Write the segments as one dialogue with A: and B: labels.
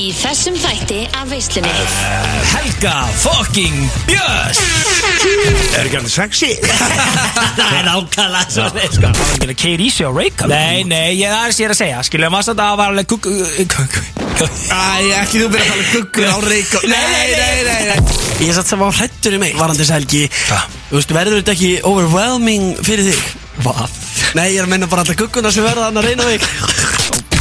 A: Í þessum þætti af veislunni.
B: Helga fucking Björns.
C: Er ekki alveg sexy?
B: Það er nákvæmlega svo leið sko. Það er ekki að keira í sig á Reykjavík Nei, nei, ég er sér að segja. Skilja, maður að það var alveg kuk
D: Æ, ekki þú byrja að tala um guggur á reik Nei, nei, nei, nei, Ég satt sem á hrættur í mig Varandis helgi. Þú veist, verður þetta ekki overwhelming fyrir þig?
B: Hvað?
D: Nei, ég er að menna bara alltaf gugguna sem verða hann að reyna mig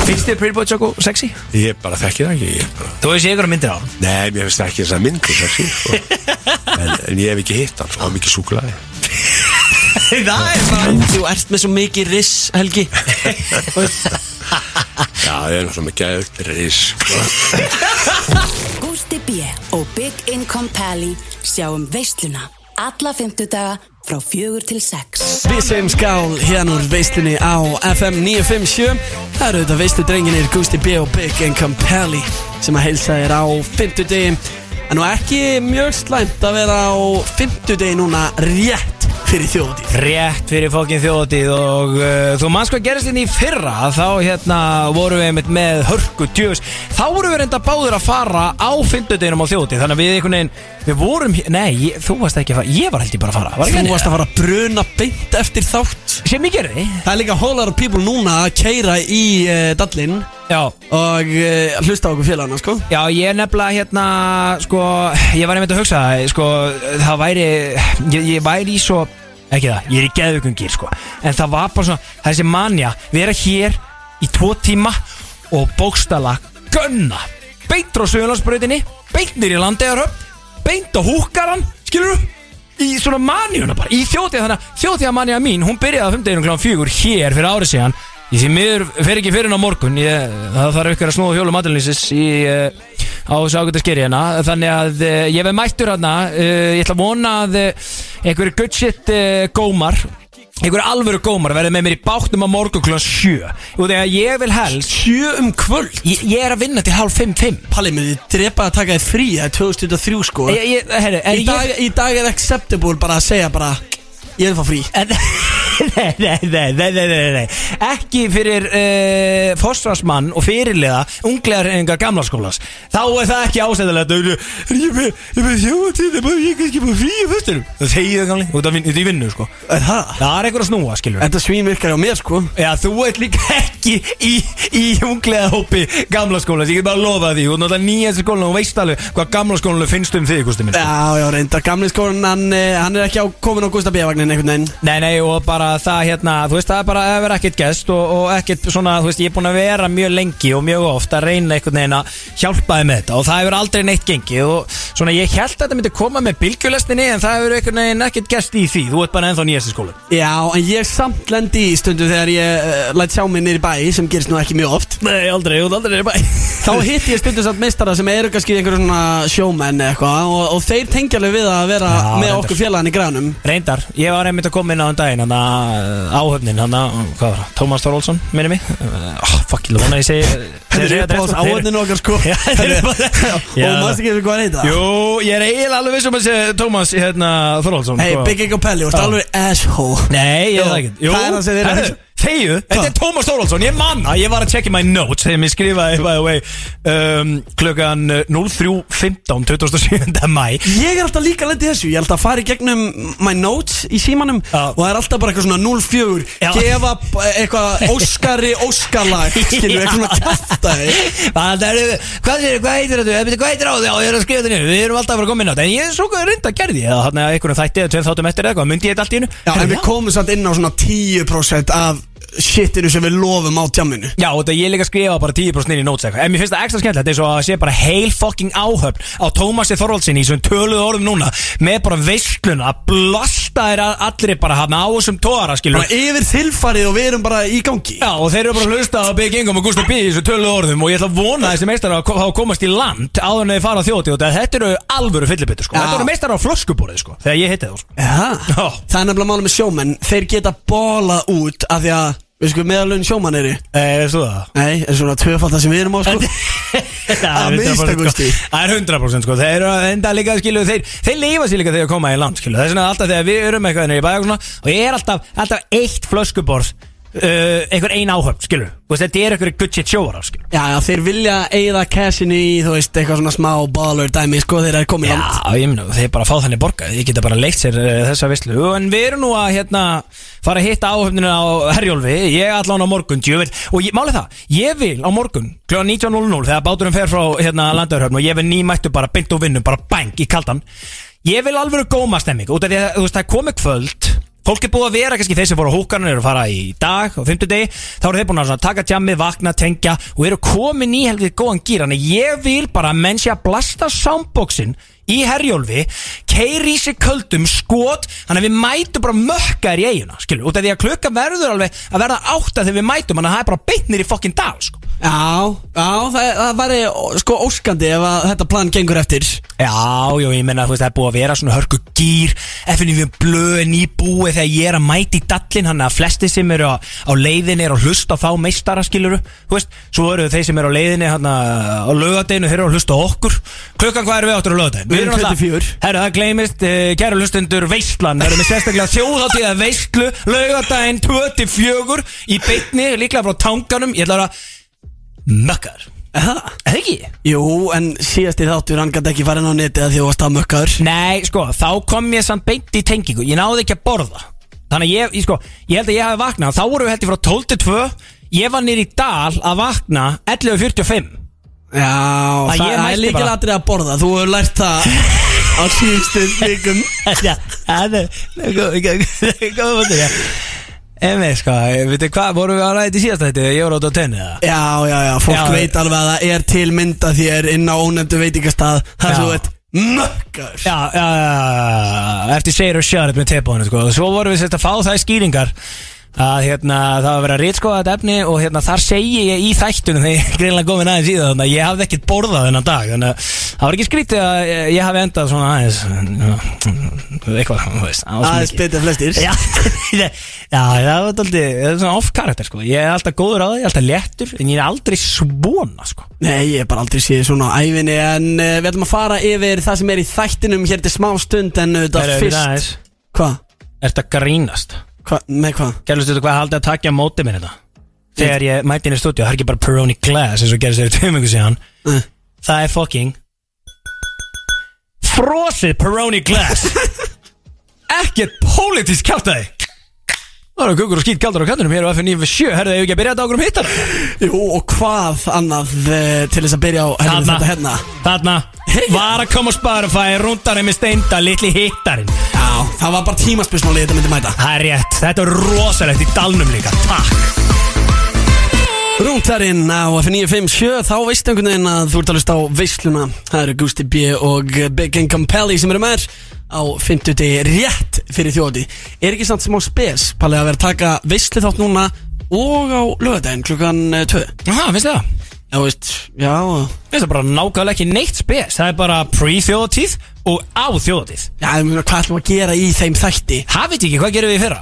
B: Finnst þér Pretty Boy Choco sexy?
C: Ég bara þekki það ekki ég bara...
B: Þú veist ég ykkur myndir á hann
C: Nei, mér finnst ekki þess að myndu sexy sko. en, en ég hef ekki hitt hann sko, mikið súklaði
B: Það er bara
D: Þú ert með svo mikið riss, Helgi
C: Já, það er svo mikið að ris sko.
E: Gústi B. og Big Income Pally sjáum veisluna alla fymtudaga frá fjögur til sex.
D: Við segjum skál hérna úr veistlunni á FM 957 Það eru þetta veistlu drenginir Gusti B og Big Income Pally sem að heilsa þér á fymtudegi En nú ekki mjög slæmt að vera á fymtudegi núna rétt fyrir þjóðtíð
B: Rétt fyrir fokkin þjóðatíð og uh, þú manns hvað gerist inn í fyrra þá hérna vorum við einmitt með hörku djöfus þá vorum við reynda báður að fara á fymtudeginum á þjóðatíð þannig að við einhvern veginn við vorum, nei, ég, þú varst ekki að fara ég var held ég bara að fara, var
D: Þú varst að fara að bruna beint eftir þátt.
B: Sem ég gerði.
D: Það er líka lot of people núna að keira í uh, Dallin
B: Já,
D: og uh, hlusta á okkur félagana sko.
B: Já, ég er nefnilega hérna, sko, ég var einmitt að hugsa það, sko, það væri, ég, ég væri í svo, ekki það, ég er í geðugungir, sko, en það var bara svona, þessi manja, vera hér í tvo tíma og bókstala gunna, beint á Suðurlandsbrautinni, beint nýr í landegarhöfn, beint á húkaran, skilur í svona manjuna bara, í þjóðtíða, þannig að þjóðtíða manja mín, hún byrjaði að 15 kl. fjögur hér fyrir árið síðan, Ég því miður fer ekki fyrir en á morgun. Ég, Það þarf ykkur að snúa hjólum aðlýsis í, uh, á þessu ágæta skeri hérna. Þannig að uh, ég veð mættur hérna. Uh, Ég ætla að vona að einhverju good shit gómar einhverju alvöru gómar verði með mér í bátnum á morgun kl. 7 og þegar ég vil helst
D: Sjö um kvöld?
B: Ég, ég er að vinna til hálf 5-5
D: Palli, mér þið drepa að taka þið frí Það er 2003 sko.
B: Ég, er
D: í, dag, í dag er acceptable bara að segja bara Ég vil fá frí.
B: En, nei, nei, nei, nei, nei, nei, nei Ekki fyrir uh, fósfarsmann og fyrirliða unglegar engar gamla skólas Þá er það ekki ásæðilegt Ég er með þjóðtíð Það er ég ekki búið frí í föstunum Það segir það gamli vin- út í vinnu sko
D: Er það?
B: Það er eitthvað að snúa skilur
D: Þetta svín virkar á mér sko
B: Já, þú ert líka ekki í, í unglega hópi gamla skólas Ég get bara að lofa því Þú ert náttúrulega nýjast skólan og veist alveg hvað gamla skólan finnst um þig, Gústi minn sko.
D: Já, já, reyndar gamli skólan hann, eh, hann er ekki á komin á Gustaf B-vagnin einhvern veginn
B: Nei, nei, og bara það hérna, þú veist, það er bara að vera ekkert gest og, og ekkert svona, þú veist, ég er búin að vera mjög lengi og mjög oft að reyna einhvern veginn að hjálpa þið með þetta og það hefur aldrei neitt gengið og svona, ég held að þetta myndi koma með bylgjulestinni en það hefur einhvern veginn ekkert gest í því, þú ert bara ennþá nýjast í skólan.
D: Já, en ég samt lendi í stundu þegar ég uh, læt sjá mig í bæ sem gerist nú ekki mjög oft
B: Nei, aldrei, ert aldrei bara.
D: Þá hitti ég stundu samt meistara sem eru kannski einhverjum svona sjómenn eitthvað og, og þeir tengja alveg við að vera
B: Já,
D: með
B: reyndar.
D: okkur félagann í grænum
B: Reyndar, ég var einmitt að koma inn á þann daginn, hann að áhöfnin, hann að, hvað var það, Tómas Þorólfsson, minni mig, oh, fuck, ég að ég segi,
D: Þetta er uppáðs áhörninu okkar sko.
B: Já, þetta er bara-
D: Og maður ekki hvað er þetta?
B: Jú, ég er eiginlega alveg vissum að segja Tómas, hérna, Þorólfsson.
D: Hey,
B: sko.
D: Big Egg og Pelli, þú ert alveg asshole.
B: Nei, ég er það ekki.
D: það er það sem þeir eru
B: Þegju, þetta er Tómas Þóróldsson, ég manna Ég var að checka my notes þegar mér skrifaði by the way. Um, klukkan uh, 03.15 27. mæ
D: Ég er alltaf líka lendið þessu, ég er alltaf að fara í gegnum my notes í símanum
B: Já.
D: og það er alltaf bara eitthvað svona 04
B: Já.
D: gefa eitthvað Óskari Óskarlag skilju, eitthvað svona kæfta
B: Það er, hvað, er, hvað heitir þetta? Hvað hvað heitir á því? Já, ég er að skrifa þetta niður. Við erum alltaf að fara að koma inn á þetta. En ég er svo reynda að gerði ég Þannig að einhvern þætti eða tveim þáttum eftir eða eitthvað. Myndi ég þetta allt í hennu
D: Já, en við komum samt inn á svona 10% af shitinu sem við lofum á tjamminu
B: Já, og þetta ég líka að skrifa bara 10% inn í notes eitthvað En mér finnst það ekstra skemmtilegt eins og að sé bara heil fucking áhöfn á Tómasi Þorvaldsinni svona töluðu orðum núna með bara veislun að blasta þér að- allir bara hann á þessum tóra skilur
D: Bara yfir þilfarið og við erum bara í gangi
B: Já, og þeir eru bara að hlusta á Big Ingum og Gustaf B þessu töluðu orðum og ég ætla að vona þessi meistar að hafa komast í land áður en þeir fara á þjóti og þetta eru alvöru fyllibittur sko.
D: Já.
B: Þetta eru meistar á flöskuborið sko, þegar ég hitti þá sko.
D: Já. Það er nefnilega máli með sjómenn Þeir geta bólað út af því að Við sko meðalun sjómann eru
B: Eh, veistu það?
D: Nei, er svona tvöfald það sem við erum á sko.
B: Það
D: Að
B: er 100%
D: minnsta
B: sko. Það er 100% sko. Þeir eru enda líka skilu Þeir, þeir lifa sér líka þegar þeir koma í land skilu Það er svona alltaf þegar við erum eitthvað í bæja og svona Og ég er alltaf, alltaf eitt flöskuborð uh, einhver ein áhöfn, skilur veist, þetta er einhver good shit sjóar skilur
D: Já, já, þeir vilja eigða cashin í, þú veist, eitthvað svona smá baller dæmi, sko, þeir eru komið land.
B: Já, ég meina, þeir bara fá þannig borgað. Ég geta bara leikt sér uh, þessa vislu En við erum nú að hérna fara að hitta áhöfninu á Herjólfi. Ég allan á morgun, djövel Og ég, málið það, ég vil á morgun kl. 19.00 Þegar báturinn fer frá hérna landaurhöfn Og ég vil nýmættu bara beint og vinnu Bara bang í kaldan. Ég vil alveg góma stemming Út af því að þú veist, það er komið kvöld Fólk er búið að vera, kannski þeir sem fóru á húkarnir eru að fara í dag og fimmtudegi. Þá eru þeir búin að taka tjammið, vakna, tengja og eru komin í helvið góðan gýr Þannig ég vil bara að menn sé að blasta soundboxin í herjólfi keiri í sig köldum, skot þannig að við mætum bara mökkar í eiguna skilur, út af því að klukka verður alveg að verða átta þegar við mætum, þannig að það er bara beitnir í fokkin dal, sko.
D: Já, já, það, það væri sko óskandi ef að þetta plan gengur eftir.
B: Já, já, ég menna að það er búið að vera svona hörku gýr. FNV blöð nýbúið þegar ég er að mæti í dallin hann að flesti sem eru á, á leiðinni er að hlusta á þá meistara skiluru Þú veist, svo eru þeir sem eru á leiðinni hann á lögadeginu, þeir eru að hlusta okkur. Klukkan hvað eru við áttur á lögadeginu?
D: Við erum 24.
B: Herru, það gleymist, uh, kæru hlustundur, veistlan Við erum með sérstaklega þjóðháttíða veistlu Lögadegin 24 í beitni, líklega frá tanganum. Ég ætla að Mökkar.
D: Eða?
B: Ekki?
D: Jú, en síðast í þáttur hann gæti ekki farin á neti að því þú varst að mökkaður
B: Nei, sko, þá kom ég samt beint í tengingu. Ég náði ekki að borða. Þannig að ég, ég, sko, ég held að ég hafi vaknað. Þá voru við held ég frá 12 til 2 Ég var nýr í dal að vakna 11.45
D: Já,
B: Að
D: það
B: ég
D: það er
B: mætti
D: líka
B: bara.
D: latri að borða Þú hefur lært það á síðustu vikum
B: Já, það er það er góð- góð- góð punktur, já. Emi, sko, veitu hvað, vorum við að ræða þetta í síðast þetta Ég voru átt á tenni, eða?
D: Já, já, já, fólk
B: Já,
D: veit alveg að það er til mynda þér inn á ónefndu veitingastað þar
B: Já.
D: sem þú ert mökkaður
B: Já, já, já, já, eftir segir og sjárat með tepónu, sko Svo vorum við sérst að fá það í skýringar að hérna, það var að vera að rítskoða þetta efni og hérna, þar segi ég í þættunum þegar ég greinlega komin aðeins í það þannig að ég hafði ekkert borðað þennan dag þannig að það var ekki skrítið að ég, ég hafi endað svona aðeins eitthvað, þú veist
D: Aðeins betur flestir
B: Já, já, það var það er svona off karakter sko Ég er alltaf góður á því, alltaf léttur En ég er aldrei svona sko
D: Nei, ég hef bara aldrei séð svona á æfinni En uh, við ætlum að fara yfir það sem er í þættinum hér til smá stund En þetta
B: við
D: fyrst. Hvað?
B: Ertu að grínast?
D: Hva? Með hvað?
B: Gerlustu þú hvað haldið að takja á móti mér þetta? Þegar ég mæti inn í stúdíu, það er ekki bara Peroni Glass eins og gerðist þeirri tveimöngu síðan
D: Uh.
B: Það er fucking Frosið Peroni Glass Ekkert pólitísk kjátaði Það eru kukur og skýt kaldur á kannunum hér á F957 Herðu, ef ekki að byrja þetta okkur um hittar?
D: Jú, og hvað annað uh, til þess að byrja á helvið
B: Þarna.
D: þetta hérna?
B: Þarna, var að koma á Spotify Rúndarinn með steinda, litli hittarinn.
D: Já, það var bara tímaspörsmáli þetta myndi mæta.
B: Það er rétt, þetta er rosalegt í dalnum líka. Takk.
D: Rúntarinn á F957 Þá veistu einhvern veginn að þú ert að hlusta á veisluna. Það eru Gusti B og Big Income Pelli sem eru með þér á 50 degi rétt fyrir þjóti Er ekki samt smá spes Palli að vera að taka veislu þátt núna og á lögadaginn klukkan 2
B: Aha, finnst það?
D: Já, veist, já.
B: Finnst það bara nákvæmlega ekki neitt spes. Það er bara pre-þjóðatíð og á þjóðatíð
D: Já, ég meina, hvað ætlum að gera í þeim þætti?
B: Hafið ekki, hvað gerum við í fyrra?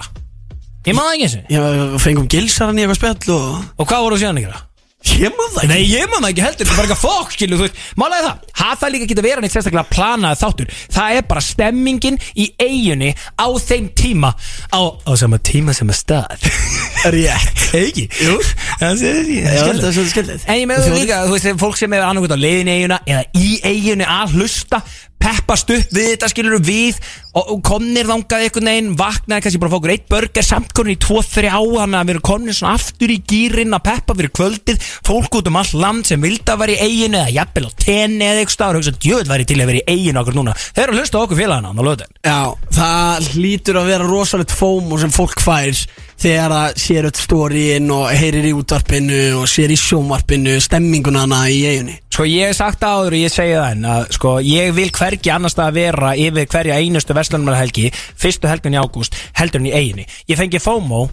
B: Ég maður það ekki eins og
D: Já, fengum gilsaran í eitthvað spjall og
B: Og hvað voru síðan að gera?
D: Ég maður það ekki.
B: Nei, ég maður það ekki heldur, þetta er bara eitthvað fokk, skilu, þú veist. Málaði það, það það líka ekki að vera neitt sérstaklega planað þáttur. Það er bara stemmingin í eiginni á þeim tíma. Á, á sama tíma sem að stað.
D: Rétt.
B: Ekki? Jú. Það sé því
D: Já, þetta er svolítið skemmtilegt
B: En ég með þú líka, þú veist, fólk sem er annarkvæmt á leiðin eiguna eða í eiginu að hlusta peppast upp við þetta skilur við og, og komnir þangað einhvern veginn vaknaði kannski bara okkur eitt burger samt konur í 2-3 á þannig að við erum komnir svona aftur í gýrin að peppa fyrir kvöldið fólk út um all land sem vildi að vera í eiginu eða jafnvel á tenni eða eitthvað og hugsa djöð væri til að vera í eiginu okkur núna. Þeir eru að hlusta okkur félagana á löðin
D: Já, það hlýtur að vera rosalegt fómo sem fólk fær þegar það sér öll stóriinn og heyrir í útvarpinu og sér í sjónvarpinu stemminguna hana í eiginni
B: Sko ég hef sagt það áður og ég segi það enn að sko ég vil hvergi annars það að vera yfir hverja einustu vestlunumælhelgi fyrstu helgun í ágúst heldur en í eiginni Ég fengi FOMO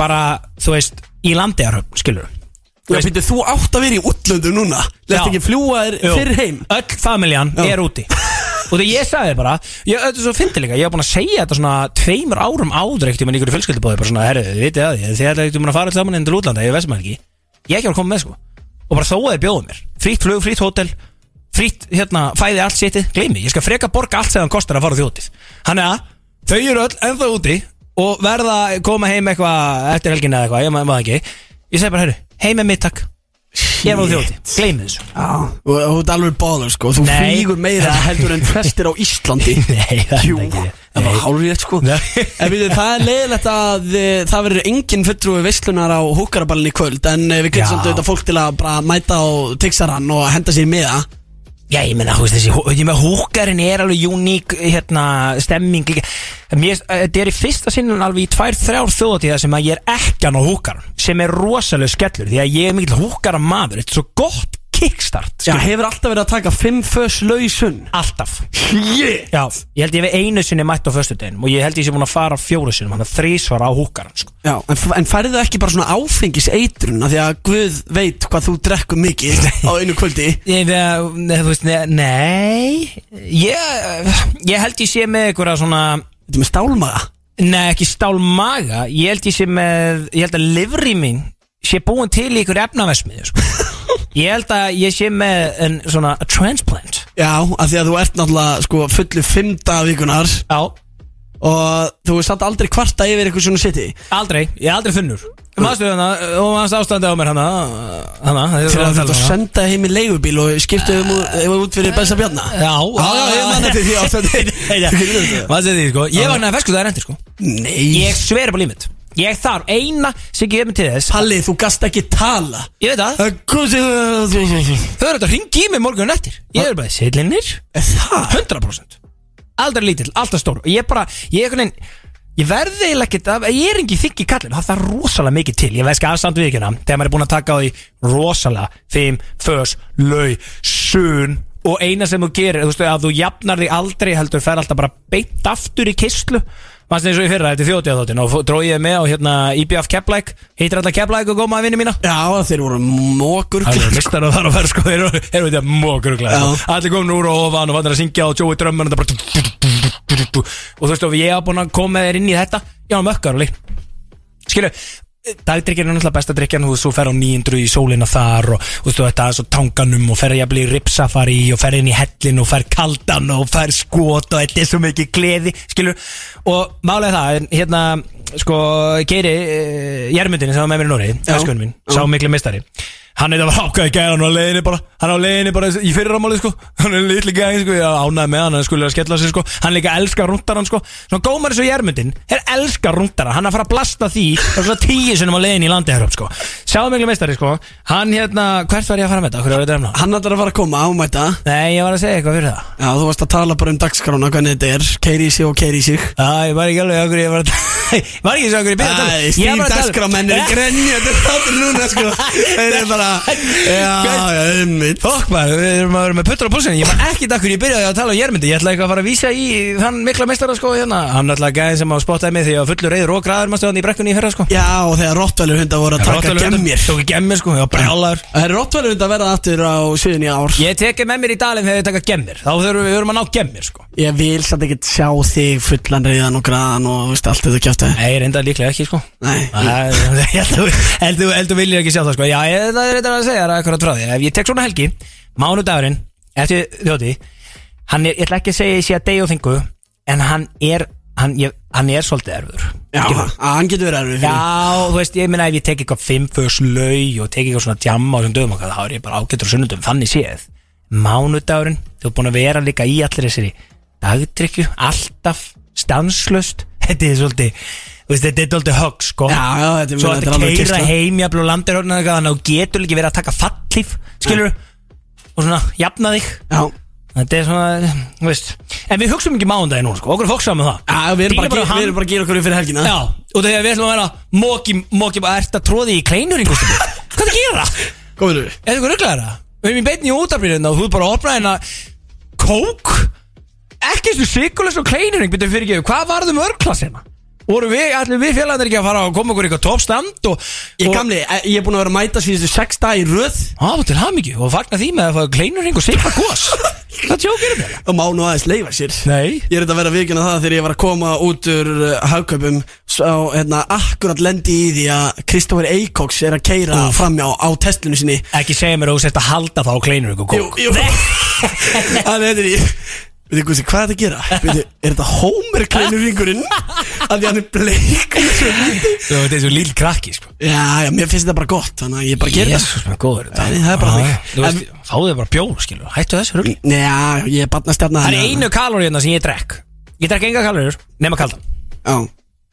B: bara, þú veist, í landegarhöfn, skilur
D: Já, býttu, þú átt að vera í útlöndum núna. Lest ekki fljúa þér fyrir heim.
B: Öll familjan
D: Já.
B: er úti Og þegar ég sagði bara ég, Þetta er svo fyndi líka Ég hef búin að segja þetta svona Tveimur árum áður Ekkert um ykkur fjölskyldubóði Bara svona, herru, þið vitið að Þið ætlaði ekkert um að fara alls saman inn til útlanda Ég veist maður ekki. Ég ekki að koma með sko. Og bara þó að þið bjóðu mér. Frýtt flug, frýtt hótel Frýtt, hérna, fæði allt sétið Gleymi, ég skal freka borga allt sem það kostar að fara þjótið Þannig að Þau eru öll ennþá úti og verða að koma heim eitthvað eftir helgina eða eitthvað, ég maður ekki. Ég segi bara, herru, heim með mitt takk ég er á þjóti, gleymi þessu.
D: Já, og og þú ert alveg báður sko. Þú
B: Nei.
D: flýgur meira heldur en flestir á Íslandi.
B: Nei, það er
D: Jú,
B: ekki
D: það var hálfrétt sko.
B: Nei.
D: En við, það er leiðilegt að e, það verður engin fulltrúi veislunar á húkaraballin í kvöld En e, við getum
B: Já.
D: samt auðvitað fólk til að bara mæta á Tixaran og henda sér með það
B: Já, ég meina, þú veist þessi, hú- ég meina, húkarinn er alveg uník, hérna, stemming líka. Mér, þetta er í fyrsta sinnum alveg í tvær, þrjár þjóðatíða sem að ég er ekki hann á húkaran, sem er rosalega skellur, því að ég er mikil húkaran maður, þetta er svo gott kickstart,
D: Já, hefur alltaf verið að taka fimm fös lausun
B: alltaf.
D: Yeah
B: Já, ég held ég við einu sinni mætt á föstudeginum og ég held ég sé búin að fara fjóru sinnum, hann er þrísvar á húkaran, sko.
D: Já, en, en færðu ekki bara svona áfengis eitrun Því að Guð veit hvað þú drekkur mikið á einu kvöldi?
B: Ég, við, þú veist, ne- nei, ég, ég held ég sé með einhverja svona,
D: Þetta er með stálmaga?
B: Nei, ekki stál maga Ég held ég sé með Ég held að livri mín sé búin til í ykkur efnaversmiðu sko. Ég held að ég sé með en svona a transplant.
D: Já, af því að þú ert náttúrulega sko fullu fimm dagvíkunar
B: Já.
D: Og þú er samt aldrei kvarta yfir eitthvað svona sitti
B: Aldrei, ég er aldrei þunnur Mástu hana, og mástu ástandi á mér hana Hana,
D: Til að
B: þetta
D: þetta senda heim í leigubíl og skiptu þeim út, þeim út fyrir Bensa Bjarna.
B: Já,
D: Já, já, ég man eftir því ástandi
B: Mástu því, sko Ég vaknaði fesku það er endur, sko.
D: Nei.
B: Ég sveri på límit Ég þarf eina sem gefur mig til þess.
D: Palli, þú gast ekki tala.
B: Ég veit
D: sé
B: Þau eru að ringi í mig morgun eftir Ég er bara, sillinir
D: það?
B: 100% Aldrei lítill, alltaf stór. Ég bara, ég er einhvern veginn Ég verði eiginlega ekkert að, ég er ekki þykki kallin Það þarf rosalega mikið til. Ég veist ekki aðstand við ekki Þegar maður er búin að taka á því rosalega Fimm, fös, lau, sun Og eina sem þú gerir, þú veist að þú jafnar þig aldrei heldur fer alltaf bara beint aftur í kistlu Mannst eins og í fyrra, þetta er þjóðtíðaþóttin Og dróð ég með á hérna IBF Keflæk. Heitir alltaf Keflæk og góma að vinni mína.
D: Já, þeir voru mókur
B: Það er mistar að fara að fara sko Þeir eru- þeir þetta sko. Allir komin úr og ofan og fannir að syngja og Joey drömmun og það bara Og þú veist og ég hafa búin að koma þér inn í þetta Já, mökkar og leik Skilu, dagdrykkjan er náttúrulega besta drykkjan Þú veist, þú fer á 900 í sólina þar Og þú veist, þetta er svo tanganum Og fer jafnvel í ripsafari Og fer inn í hellin Og fer kaldan Og fer skot Og þetta er svo mikið gleði Skilu, og málega það Hérna, sko, Geiri uh, Jermundin sem var með mér í Nóri
D: Já.
B: Æskunum minn, sá miklu mistari Hann er það var ákvæði gæði, hann var leiðinni bara Hann á leiðinni bara í fyrirramáli sko. Hann er litli gæði sko, ég ánæði með hann Hann skulle að skella sig sko. Hann líka elskar rúndarann sko. Svona gómar og Jermundin Er elskar rúndarann Hann er að fara að blasta því Og svona tíu sinum á leiðinni í landi hér upp sko Sjáðu miklu meistari sko. Hann hérna, hvert var ég að fara með þetta? Var?
D: Hann ætlar að fara að koma ámæta.
B: Nei, ég var að segja eitthvað fyrir það
D: Já, að bara
B: Já, ekki að ekki að
D: Æ,
B: að
D: Já, já,
B: Fokk maður, við erum að vera með puttur á púlsinu Ég var ekki takkur, ég byrjaði að tala um Jermundi Ég ætla eitthvað að fara að vísa í þann mikla meistara sko hérna. Hann ætla gæðin sem á spottaði mig að fullur reyður og græður maður stöðan í brekkunni í fyrra sko.
D: Já, og þegar Rottvælir hundar voru að taka gemmir.
B: Tók gemmir sko, ég var brjálaður.
D: Það er Rottvælir hundar verða aftur á sviðin í ár.
B: Ég tekið með mér í dalinn þegar ég taka gemmir. Þá þurfum við, að ná gemmir sko.
D: Ég vil samt ekkert sjá þig fullan reyðan og graðan og veist allt þetta kjátt
B: Nei, reynda líklega ekki sko.
D: Nei,
B: Það- Ég held að þú- held þú- held þú viljir ekki sjá það sko. Já, ég, það er eitthvað að segja það akkurat frá því. Ef ég tek svona helgi, mánudagurinn Eftir þjóti Hann er, ég ætla ekki að segja ég sé að degi og þingu En hann er, hann, ég, hann er svolítið erfur
D: já, hann getur verið fyrir.
B: Já, þú veist, ég meina ef ég tek eitthvað fimm förs lau og tek eitthvað svona djamma á þessum dögum og hvað, þá er ég bara ágættur á sunnundum, þannig séð. Mánudagurinn, þú er búin að vera líka í allir þessari dagdrykju, alltaf stanslöst, þetta er svolítið veist, þetta er svolítið högg, sko.
D: Já, já, þetta er-
B: Svo
D: þetta er alveg
B: keira
D: keyrsla.
B: heim jafnvel og landir þannig að þú getur líka verið að taka fallíf skilur, og svona jafna þig.
D: Já,
B: Þetta er svona, þú veist. En við hugsum ekki mánudagi núna, sko, okkur er fóksam með það.
D: Já við erum bara,
B: Dýna
D: bara,
B: hann-
D: við erum bara að gera okkur fyrir helgina.
B: Já, og þegar við ætlum að vera Móki, móki, ert að tróði í kleinur Hvað er að gera?
D: Góður
B: Er það eitthvað rugglaður það? Við erum í beinni í útafrýðina og þú er bara að opna hérna Kók. Ekki þessu sikulis og kleinurinn Byrjuðu fyrir ekki, hvað varðu mörgklassina? Voru við, allir við félagarnir ekki að fara og koma okkur í eitthvað toppstand og,
D: Ég
B: og,
D: gamli, eh, ég er búin að vera að mæta síðustu sex dag í röð.
B: Á, til hamingju. Og fagna því með að fá kleinurinn og sikla gos. Hvað tjókir um
D: og má nú aðeins leifa sér.
B: Nei.
D: Ég er þetta að vera vikina það þegar ég var að koma út úr uh, hagkaupum. Svo hérna, akkurat lendi í því að Kristoffer Eikoks er að keira
B: Úff.
D: framjá á testlunni sinni.
B: Ekki segja mér að þú sést að halda þá á kleinurinn og kók.
D: Jú, jú. Þannig þetta er í Veitir Gusti, hvað er þetta að gera? Veitir, er þetta Homer kleinur ringurinn? Að því hann er bleik svo lítið?
B: Þú veit, þessu líl krakki, sko
D: Já, já, mér finnst þetta bara gott Þannig að ég bara gera
B: Jésús, maður góður
D: Nei, það er bara þannig.
B: Þú veist, fáðu þig bara bjór, skilur Hættu þessu rugl
D: það Já, ég er barnastjarnar
B: Það er einu kalóri hérna sem ég drekk Ég drekk enga kalóriur, nema kaldan
D: Já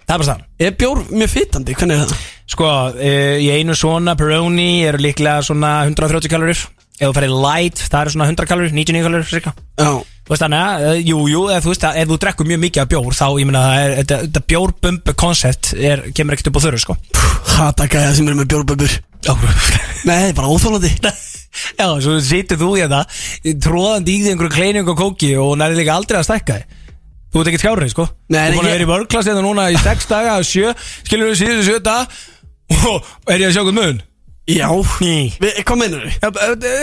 B: Það er bara staðan
D: Er bjór mjög fytandi? Hvernig er það?
B: Sko, uh, í einu svona Peroni eru líklega svona 130 kalórir Ef þú ferði light, það eru svona 100 kalórir 99 kalórir, cirka.
D: Já.
B: Þú veist þannig að, uh, jú, jú, ef þú veist að ef þú drekkur mjög mikið af bjór Þá, ég er, þetta, þetta bjórbumbu koncept er, kemur ekkert upp á þörru, sko.
D: Hata gæja sem eru með bjórböbbur Nei, er bara óþólandi
B: Já, svo situr þú hérna Tróðandi í því einhverju kleining og kóki Og nærið líka aldrei að stækka þig. Þú ert ekkert skárið, sko.
D: Nei,
B: Þú er búin að vera í vörklass hérna núna í 6 daga Sjö, skilur við síðustu sjö daga Og er ég að sjá hvað mun?
D: Já Hvað meinur þau?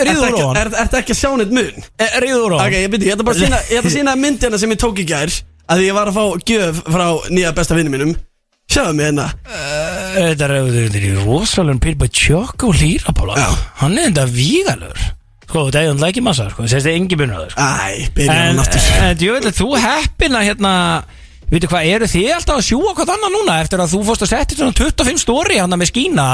B: Ríður hann
D: Er þetta ekki að sjá neitt mun?
B: Ríður á
D: Ok,
B: hann
D: ég byrja, ég ætla bara að sína, ég ætla að sína myndina sem ég tók í gær að ég var að fá gjöf frá nýja besta vinnu mínum Sjáðu mig hérna
B: Þetta er þetta er rosalun Pilba Tjokk og Lýra Pála
D: Já.
B: Hann er þetta vígalur Sko, þetta er hann ekki massa sko. Sérst þið engi bunur sko.
D: Æ, byrja
B: En,
D: hann aftur
B: að þú heppin að hérna Veitu hvað, eru þið alltaf að sjúa hvað annan núna Eftir að þú fórst að setja svona 25 stóri Hann með skína?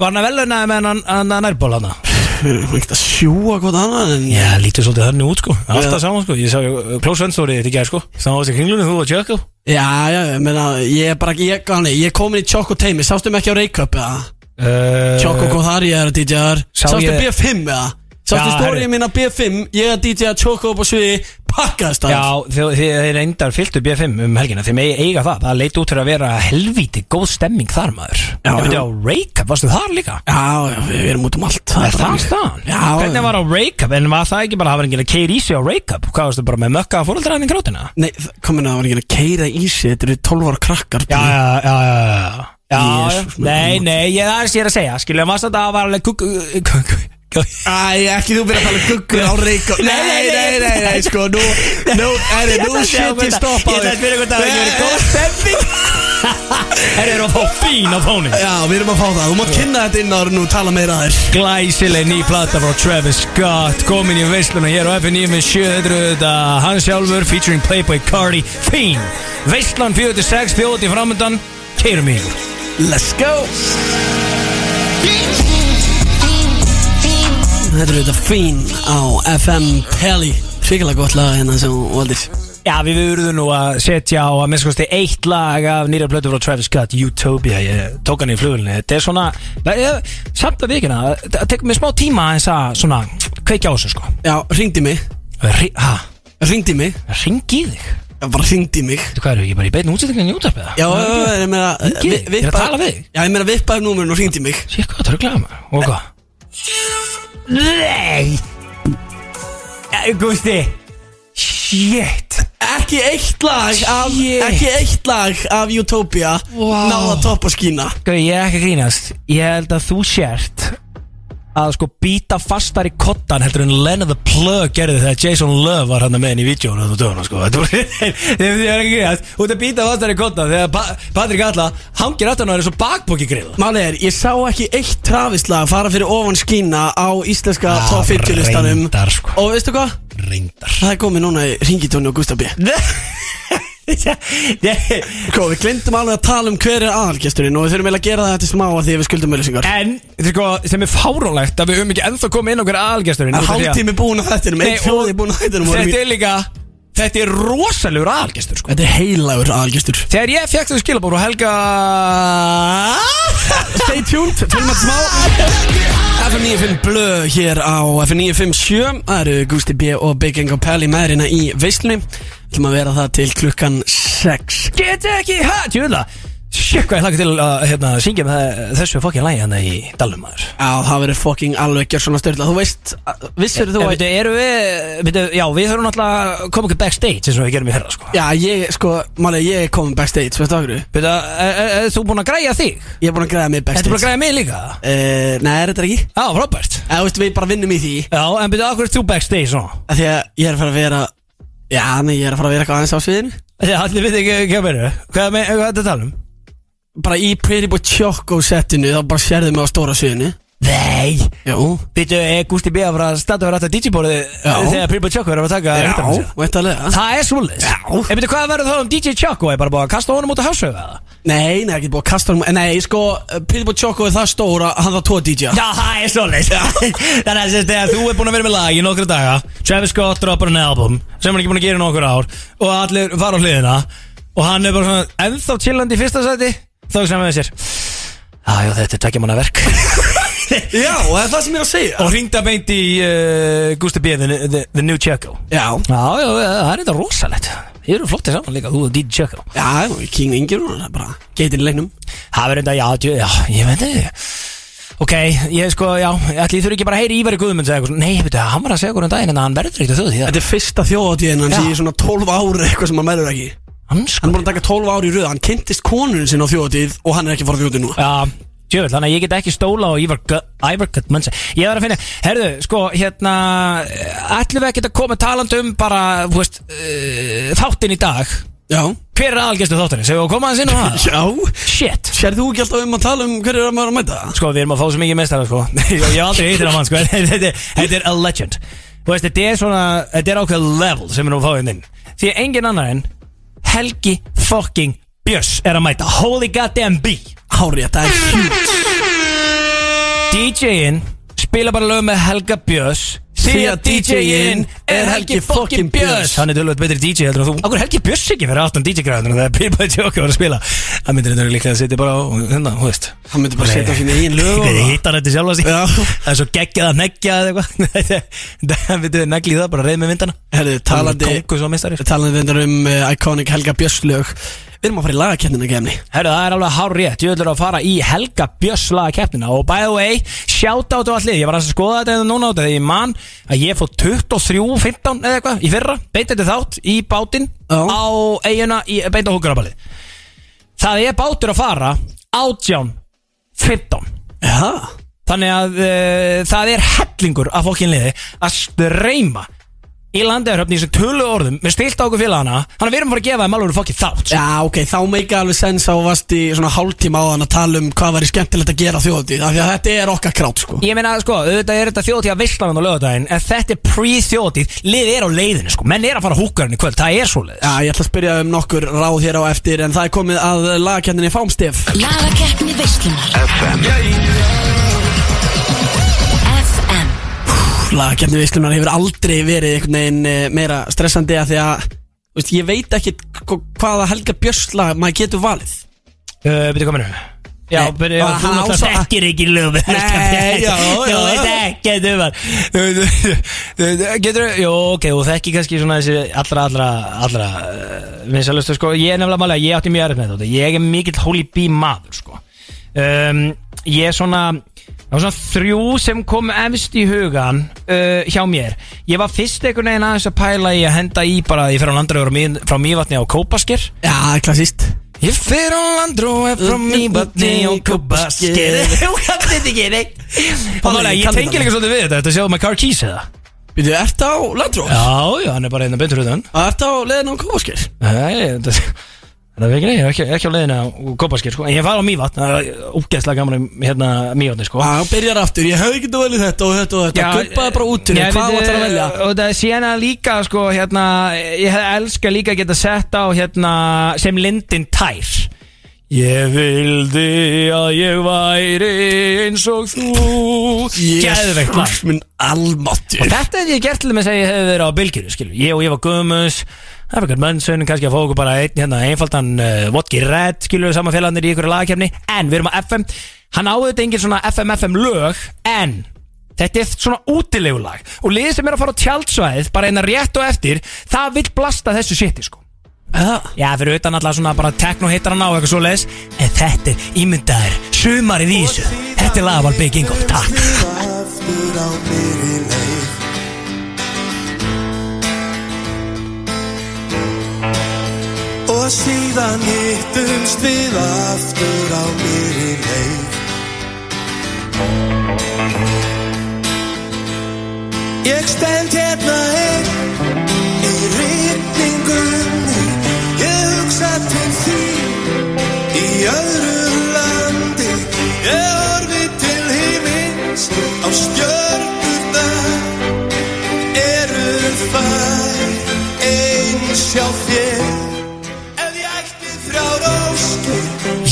B: Var hann að velunaði með hann, að nærból hann
D: Við erum ekkert að sjúa hvort annað en
B: Já, lítið svolítið þannig út sko. Alltaf
D: Já.
B: saman sko. Ég sá Klós Svensdóri þetta ekki sko. Sáðast í kringlunum þú og Tjökk
D: Já, já, ég meina, ég er bara, ég, gani, ég er komin í Choco teimi, sástu mig ekki á Reykjöp eða?
B: uh,
D: Choco Kothari er að DJ-ar
B: Sá
D: Sástu
B: ég-
D: B5 eða? Sástu stórið mín á B5, ég að DJ-a Choco upp á sviði, pakkaðist það
B: Já, þið reyndar fylgtu B5 um helgina. Þið megi eiga það. Það leit út fyrir að vera helvíti góð stemming þar maður.
D: Já,
B: veit
D: já.
B: á Reykjap, varstu þar líka?
D: Já, já, við erum út um allt.
B: Er það staðan?
D: Já,
B: Hvernig var á Reykjap? En var það ekki bara að hafa enginn að keira í sig á Reykjap? Hvað varstu bara með mökka að fóröldræðin grátina?
D: Nei, það- komin að það var ekki að keira í sig, þetta eru 12 ára krakkar
B: Já, já, já, já, já Já,
D: Jesús,
B: nei, nei, ég, það ég er að segja. Skilja, maður þetta var alveg
D: Æ, ekki þú byrja að tala um guggur á Reykjavík Nei, nei, nei, nei, nei, sko, nú, nú, er þið, nú shit ég stoppa
B: Ég ætla að spyrja hvort það hefði verið góð stemming Það er að fá fín á fónin
D: Já, við erum að fá það, þú mátt kynna þetta inn ára nú tala meira að þér
B: Glæsileg ný plata frá Travis Scott Komin í veisluna hér á FN9 með 7 Þetta eru þetta hans sjálfur featuring Playboy Cardi Fín Veislan 46 þjóti framöndan Keirum í
D: Let's go Þetta eru þetta fín á FM Pelli Svíkilega gott lag hérna sem þú valdir.
B: Já, við verðum nú að setja á að minnskosti eitt lag af nýra plötu frá Travis Scott, Utopia, ég tók hann í flugulni. Þetta er svona, það er, samt að vikina, það tekur mér smá tíma eins að svona, kveikja á þessu sko.
D: Já, ringdi mig,
B: Ri-
D: ringdi mig.
B: Ringi þig?
D: Já, bara ringdi mig.
B: Þú hvað eru, ég bara í beinu útsettingin í útarpið
D: Já, ég meina
B: Hringdi
D: vi-
B: þig? Ég er að tala við.
D: Já, ég meina vippaði númerinn og ringdi mig.
B: Sér hvað, það er glæða maður. Og hvað? Nei. Gústi. Shit.
D: Ekki eitt lag af,
B: Shit.
D: Ekki eitt lag af Utopia
B: Wow.
D: Náða topp og skína.
B: Gau, ég er ekki að grínast. Ég held að þú sért að sko býta fastar í kottan heldur en Len of the Plug gerði þegar Jason Love var hann með henni í vídjónu þetta döguna sko. Þetta er ekki að grínast Þú ert að býta fastar í kottan þegar pa Patrik Alla hangir aftan á henni svo bakbóki grill
D: Máli er, ég sá ekki eitt trafislag fara fyrir ofan skína á íslenska
B: Ah,
D: top 50 listanum.
B: sko.
D: Og veistu hvað?
B: Reyndar.
D: Það er komið núna í ringitóni og Gustaf B Sko, við glemdum alveg að tala um hver er aðalgesturinn og við þurfum eiginlega að gera það til smá að því að við skuldum öllusingar
B: En, þetta er sko, sem er fáránlegt að við höfum ekki ennþá komið inn okkur aðalgesturinn
D: Það er
B: út af því að-
D: hálftími búin á þettinum, einn fjóði búin á þettinum
B: Þetta er líka, þetta er rosalegur aðalgestur sko.
D: Þetta er heilagur aðalgestur.
B: Þegar ég fekk þau skilabór og Helga
D: Stay tuned, fyrir maður smá FM95 blöð hér á FM957 Það eru Gusti B og Big Ingo Pelli meðrina í veislunni Þú ætlum að vera það til klukkan 6
B: Get ekki hætt, ég það Sjekk hvað ég hlaka til að hérna, syngja með þessu fokkin lægi hérna í Dalum maður
D: Já, það verður fucking alveg gjör svona störla Þú veist, vissir þú
B: En
D: að
B: eru við, veitu, já, við náttúrulega að koma okkur backstage eins og við gerum í herra, sko
D: Já, ég, sko, málega ég er komin backstage, veistu okkur?
B: Veitu, er, er, er þú búinn að græja þig?
D: Ég er búin að græða mig
B: Ertu búinn að
D: backstage
B: græja mig líka?
D: uh, Nei, er þetta ekki?
B: Já, frábært
D: Eða, þú veist, við bara vinnum í því
B: Já, en veitu, okkur er þú backstage svona?
D: að Því að ég er að að vera Já, nei, ég er að fara að vera eitthvað aðeins á sviðinu
B: Já, allir ekki Hvað er hvað er þetta að tala um?
D: Bara í Pretty Boy Choco setinu Þá bara sérðu mig á stóra sviðinu
B: Nei
D: Jú
B: Býtu, er Gústi B. að fara að standa verið aftur DJ-bórið
D: Já.
B: þegar Prípa Choco er að fara að taka
D: Já,
B: sér?
D: væntalega
B: Það er svolítið
D: Já.
B: En býtu, hvað verður þá um DJ Choco? Er bara búið að kasta honum út á hásögu eða?
D: Nei, nei, ekki búið að kasta hann Nei, sko, Pretty Boy Choco er það stóra Hann þarf tvo DJ
B: Já, það er svolítið Þannig að sérst, þegar þú er búin að vera með lag í nokkru daga Travis Scott droppar en album sem hann er ekki búin að gera í nokkur ár og allir fara á hliðina og hann er bara svona ennþá chillandi í fyrsta sæti þá sem við sér já, þetta er tvekja manna verk
D: Já, það er það sem ég er að segja.
B: Og ringda beint í uh, Gusti B. The, the, the New Checo.
D: Já,
B: Já, já, það er þetta rosalegt. Þið eru flottið saman líka, þú og DJ Checo.
D: Já, King Ingjur Það er bara geitin í leiknum.
B: Það verður þetta, já, djú- já, ég veit þið. Ok, ég sko, já, ætli ég þurfi ekki bara að heyri Ívari Guðmund segja eitthvað, nei, veitu, hann var að segja okkur um daginn en hann verður ekkert að þjóð því það.
D: Þetta er fyrsta þjóðatíðin hans
B: Já.
D: í svona 12 ári eitthvað sem hann verður ekki
B: Hann
D: Hann
B: sko
D: er búin að taka 12 ári í röð Hann kynntist konunum sinna á þjóðatíð Og hann er ekki að fara á þjóðatíð nú
B: Já, djövel, þannig að ég get ekki stóla á Ívar Gu- Ívar Guðmund Ég var að finna, herðu, sko, hérna ætlum við að koma talandi um bara, þú veist, uh, þáttinn í dag?
D: Já.
B: Hver er aðalgestu þáttinni? Segðu að koma aðeins inn á það?
D: Já.
B: Shit.
D: Sérðu þú ekki alltaf um að tala um hverju er að maður að mæta?
B: Sko, við erum að fá svo mikið mestara, sko. Ég ég hef aldrei heitir á mann, sko. Þetta er- a legend. Þú veist, þetta er svona Þetta er ákveð level sem við erum að fá inn inn. Því engin annar en Helgi fucking Björns er að mæta. Holy goddamn B.
D: Hárið, þetta er hjút
B: DJ-in spila bara lög með Helga Björns Því að DJ-in er Helgi fucking Björns. Hann er tölvöld betri DJ heldur en þú. Akkur er Helgi Björns ekki fyrir aftan DJ-græðunum þegar Pipa Jóka var að spila. Það myndir þetta líklega að setja bara á hérna, hú veist.
D: Hann myndi bara setja á sína eigin lög það.
B: hittar þetta sjálf að sig. Það er svo geggjað að neggja eða eitthvað. Það myndir negli það, bara reyð með vindana
D: talandi reyndar um uh, Iconic Helga Björns lög Við erum að fara í lagakennina kemni
B: Herru, það er alveg hár rétt, ég ætlur að fara í Helga Björnslaga keppnina og by the way, shout out á allir, ég var að skoða þetta eða núna á þetta, þegar ég man að ég fór 23-15 eða eitthvað í fyrra, þetta þátt í bátinn
D: Já.
B: á eiguna í beint á húkaraballi. Það er bátur að fara 18-15.
D: Já
B: Þannig að uh, það er hellingur af fólkinliði að streyma í landegarhöfni í þessum tölu orðum með stilt á okkur félagana þannig að við erum að fara að gefa þeim alveg fokkin þátt.
D: Já, ok, þá meika alveg sens á að vast í svona hálftíma á þann að tala um hvað væri skemmtilegt að gera á þjóðatíð af því að þetta er okkar krát, sko.
B: Ég meina, sko, auðvitað er þetta þjóðtíð að veistlanan á lögadaginn En þetta er pre-þjóðtíð Liðið er á leiðinu, sko. Menn er að fara húkarinn í kvöld Það er svoleiðis.
D: Já, ég ætla að spyrja um nokkur ráð hér á eftir en það er komið að lagakenninni Fámstef
A: Lagakeppni veislunar FM
D: Lagakenninni Veislunar hefur aldrei verið einhvern veginn eh, meira stressandi af því að veist, ég veit ekki hvaða Helga Björnsla maður getur valið.
B: Uh, Byrju kominu Já, byrju, þú náttúrulega þekkir ekki lögum
D: Nei, já,
B: Þú veit ekki, þú var Getur, jú, ok, þú þekkir kannski svona þessi allra, allra, allra uh, Vinsalustu, sko, ég er nefnilega málega Ég átti mjög erfitt með þetta Ég er mikill holy bee maður, sko. Um, Ég er svona Það var svona þrjú sem kom efst í hugan uh, hjá mér. Ég var fyrst einhvern veginn aðeins að pæla í að henda í bara Ég fer á landröður frá Mývatni á Kópasker.
D: Já, klassíst
B: Ég fer á landrói frá Mývatni og Kópasker. Þú kannst þetta ekki, nei. Og málega, ég tengi
D: það.
B: líka svolítið við þetta. Þetta sjáum með car keys eða?
D: Býtu, ertu á Landró?
B: Já, já, hann er bara einnig beintur utan.
D: Og ertu á leiðin á Kópasker?
B: Nei, þetta Það er ekki, nei, ekki, ekki á leiðinu á Kópasker sko. En ég fara á Mývatn, það er úgeðslega gaman um, hérna Mývatni sko.
D: Já, byrjar aftur, ég hefði ekki velja þetta og þetta og þetta Guppaði bara út úr
B: Já,
D: þér, hvað var það að velja?
B: Og það er síðan að líka sko, hérna, Ég hef elska líka að geta sett á hérna, Sem lindin tær Ég vildi að ég væri eins og þú lag
D: Jésús minn almáttur
B: Og þetta hef ég gert til að ég hef verið á bylgjöru skilu. Ég og ég var guðmus Það er fyrir mennsun, kannski að fá okkur bara einn hérna, einfaldan uh, vodki red skilur við saman félagarnir í ykkur lagakefni. En við erum á FM Hann áður þetta engin svona FM-FM lög En þetta er svona útilegulag Og liðið sem er að fara á tjaldsvæðið Bara eina rétt og eftir Það vill blasta þessu shiti sko.
D: Já,
B: Já, fyrir utan alltaf svona bara teknohittarana og eitthvað svo leiðis En þetta er ímyndaðir Sumarið í þessu. Þetta er lagaval Big Ingo, takk
F: síðan hittumst við aftur á miðri leið. Ég stend hérna einn í rýtningunni Ég hugsa til því í öðru landi. Ég horfi til himins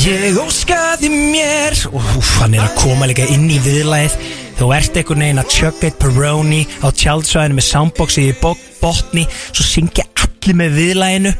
B: Ég óskaði mér. Úf, hann er að koma líka inn í viðlæð Þú ert einhvern veginn að chugga eitt Peroni á tjaldsvæðinu með soundboxi í bo- botni Svo syngja allir með viðlæðinu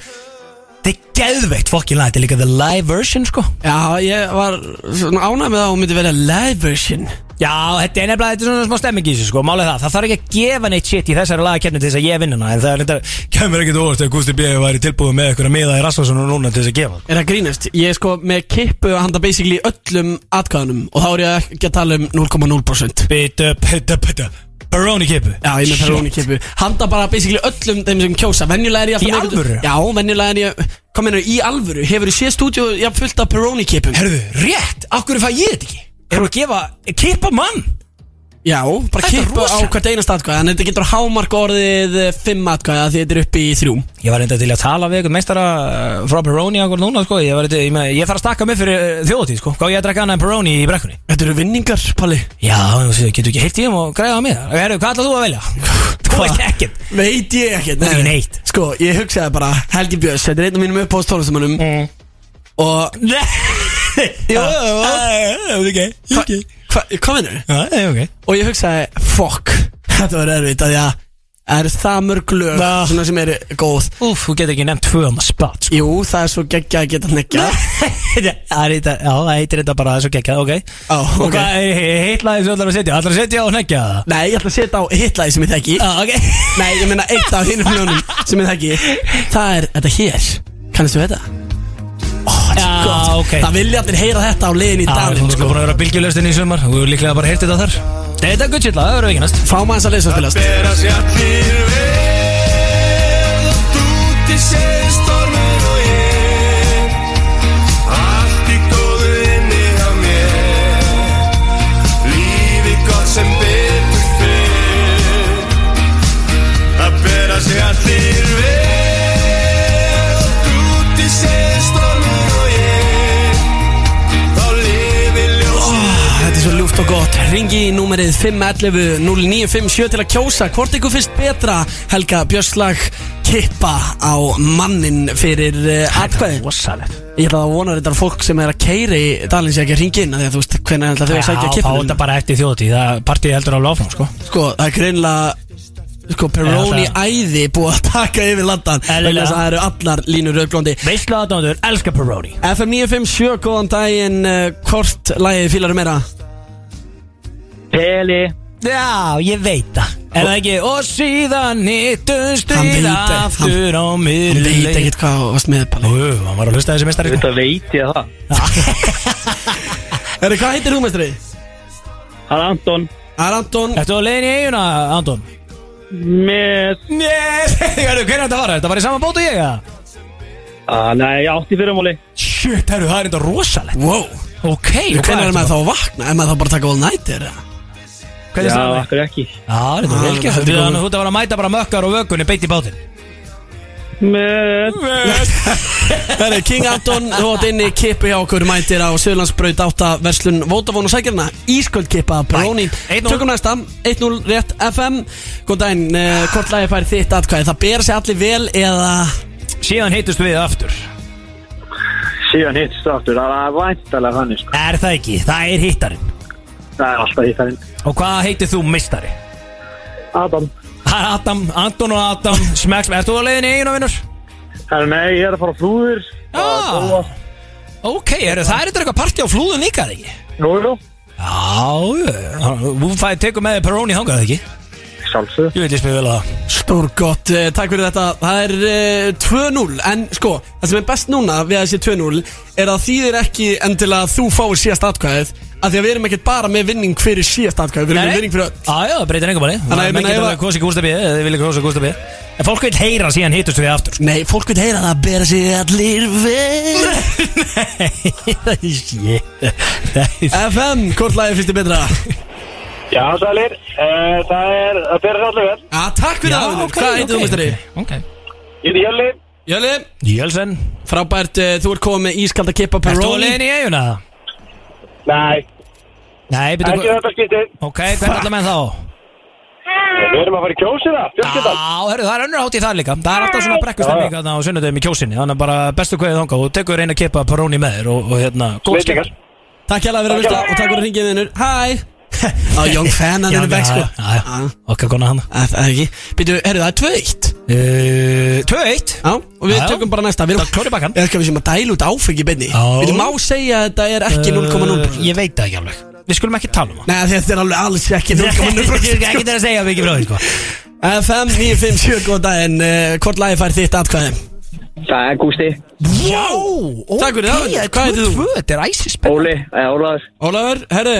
B: Þetta er geðveikt fokkin lag Þetta er líka the live version sko.
D: Já, ég var svona ánægð með það að hún myndi vera live version.
B: Já, þetta er nefnilega, þetta er svona smá stemming í þessu sko. Málið það, það þarf ekki að gefa neitt shit í þessari lagakefni til þess að ég vinna hana En það er þetta, kemur ekkert óvart þegar Gusti B. væri tilbúið með eitthvað miða í Rasmussen og núna til þess að gefa
D: Er það grínast? Ég er sko með kippu að handa basically öllum atkvæðunum Og þá er ég ekki að tala um 0,0%
B: Bitta, bitta, bitta Baroni kipu
D: Já, ég er með Peroni kippu Handa bara basically öllum þeim sem kjósa Venjulega er ég
B: Í
D: alltaf með-
B: alvöru?
D: Já, venjulega er ég Hvað meina, í alvöru? Hefur þú séð stúdíu jafn fullt af Peroni kippum?
B: Herðu, rétt, akkur fæ ég þetta ekki? Erum við að gefa, kippa mann?
D: Já, bara kippu á hvert einast atkvæð En þetta getur hámark orðið eh, fimm atkvæða Því þetta er upp í þrjú.
B: Ég var reynda til að tala við eitthvað meistara uh, frá Peroni akkur núna sko. Ég, var, ég, meina, ég þarf að stakka mig fyrir uh, þjóðatíð sko. Hvað ég að drekka annað en Peroni í brekkunni?
D: Þetta eru vinningar, Palli.
B: Já, þú getur ekki heilt í þeim og græða á mig hvað ætlað þú að velja? Þú veist ekkert.
D: Veit ég ekkert
B: Ekki neitt.
D: Sko, ég hugsaði bara Helgi Björns, þetta er einn af mínum uppáðs tónlistamönnum
B: mm.
D: Og
B: jú, ok
D: hva, hva, Hvað minnur?
B: Já, ok
D: Og ég hugsaði, fuck Þetta var erfitt að ég Er það mörg lög
B: Já.
D: Svona sem er góð
B: Úf, þú getur ekki nefnt tvö um að spart sko.
D: Jú, það er svo geggja að geta hneggja
B: Það er þetta, já, það heitir bara þessu geggjað, ok
D: Á,
B: Og
D: ok
B: hvað heitlaði þessu allar að setja? Allar að setja hneggja það?
D: Nei, ég ætla að setja á hitlaði sem ég þekki
B: Já, ok
D: Nei, ég meina eitt af hinnum hljónum sem ég þekki Það er þetta hér Kannastu þetta?
B: Já, ok.
D: Það vilja allir heyra þetta á leiðin í dag
B: þú sko. búin að vera bylgjulöstin í sumar Þú líklega bara heyrt þetta þar. Þetta er guttsillag, það verður ekki næst
D: Fá maður þess að lesa að spilast Ringi í númerið 511 0957 til að kjósa Hvort ykkur finnst betra Helga Björslag kippa á mannin fyrir uh, atkvæði. Ég ætla að vona þetta fólk sem er að keiri í dalins ekki að ringi inn að þú veist hvernig ætla þau að sækja
B: Já, fá
D: kippinu
B: þetta bara eftir þjóðtíð Það partíð heldur alveg áfram, sko.
D: Sko, það er greinlega Sko, Peroni æði búið að taka yfir landan þess að það eru allar línur rauðblóndi.
B: Veistlu aðdóndur, elska Peroni.
D: FM 957, góðan daginn. Uh, Hvort lagið fílarum meira?
G: Peli
B: Já, ég veit það Er það ekki Og síðan hittumst
D: Hann
B: við
D: veit ekki,
B: aftur á
D: Hann
B: mér
D: veit ekkert hvað varst með Palli
B: Ú, hann var að hlusta þessi mestari sko.
G: Þetta veit ég það
D: Herri, hvað heitir þú mestri?
G: Það er Anton
D: Það er Anton
B: Ertu á leiðin í eiguna, Anton?
G: Með
B: Nei, hvernig er þetta var? Þetta var í sama bót og ég, eða?
G: ah, Nei, ég átti fyrirmáli
B: Shit, herru, það er þetta rosalegt
D: Wow
B: Ok,
D: Hvernig er maður þá að vakna? Er maður þá bara að taka all night eða?
B: Hvernig
G: Já,
B: er? það?
G: akkur ekki.
B: Já, þetta er
D: Ah,
B: vel gert.
D: er
B: Þú ert að vera að mæta bara mökkar og vökunni beint í bátinn.
G: Með.
D: Herri, King Anton, þú átt inni kippu hjá okkur mætir á Söðlandsbraut 8 verslun Vótafón og sækjarna. Ísköld kippa
B: Bæ. 1-0.
D: Tökum næsta. 1-0 rétt FM Góð daginn, uh, hvort lagi fær þitt atkvæði? Það bera sig allir vel eða
B: Síðan heitust við aftur.
G: Síðan hittst aftur. Það er væntalega þannig sko.
B: Er það ekki? Það er hittarinn.
G: Það er alltaf hittarinn
B: Og hvað heitir þú mistari?
G: Adam
B: Það er Adam, Anton og Adam Smeks, ert þú á leiðin í eiguna, vinnur?
G: Herra, nei, ég er að fara á flúðir
B: Já. Ok, er, það er eitthvað partí á flúðun líka, eða ekki?
G: Nú, nú
B: Já, þú fæði tekur með þangað, eða ekki?
G: Sjálfsög
B: Ég veit ég spil vel að það.
D: Stór gott, uh, takk fyrir þetta. Það er uh, 2-0 En sko, það sem er best núna við að sé 2-0 Er að þýðir ekki endilega að þú fáir síðast atkvæðið Af því að við erum ekkert bara með vinning fyrir síðast atkvæðið Við erum með vinning fyrir öll.
B: Já, já, það breytir engum máli.
D: Þannig að ég meina ef
B: alveg
D: að-
B: kosið Gústa B Eða þið vilja kosið Gústa B. En fólk vil heyra síðan hittust við aftur.
D: Nei, fólk vil heyra það bera sig allir vel.
B: Nei, það er shit.
D: FM, hvort lagið finnst þið betra?
G: Já, sælir. Uh, Það er að bera allir vel.
D: Já, takk fyrir það, vinnur Hvað heitir þú, mestari?
B: Ok.
G: Ég heiti Jölli
D: Jöli,
B: Jölsen.
D: Frábært, uh, þú ert komið með ískalda kippa
B: Ertu á
D: Peroni
B: leiðin í eiguna?
G: Nei,
B: Nei,
G: ekki
B: byrju
G: þetta skiptið
B: Ok, hvernig ætla menn þá?
G: Við erum að fara í kjósina, fjölskyldan.
B: Já, herru, það er önnur hátíð það líka. Það er alltaf svona brekkustemning þarna á sunnudegum í kjósinni. Þannig að bara bestu kveðið þangað. Og tekur eina kipa paróni með þér og, og hérna, góð
G: Veitingar
D: Takk hjá að vera að
G: hérlega.
D: og takk fyrir að ringið vinnur Hæ Á Young Fan hann er back sko.
B: okkar konar hann.
D: Það það er ekki. Býtu, herru það er 2-1
B: uh, 2-1
D: Já, og við
B: Já.
D: tökum bara næsta. Við
B: Það klóri bakkan
D: erum ekki við sem að dæla út áfengi benni.
B: Já.
D: Við má segja að þetta er ekki 0,0
B: Uh, Ég veit það ekki alveg. Við skulum ekki tala um það.
D: Nei, þetta er alveg alls ekki 0,0
B: Ekki til að segja mikið frá því sko.
D: FM 957, góð daginn. Uh, Hvort lagi fær þitt atkvæði?
G: Það er Gústi.
B: Já,
D: Takk fyrir það. Hvað heitir þú?
B: Þetta er æsispenn
G: Óli, eða Ólaður
D: Ólafur, herru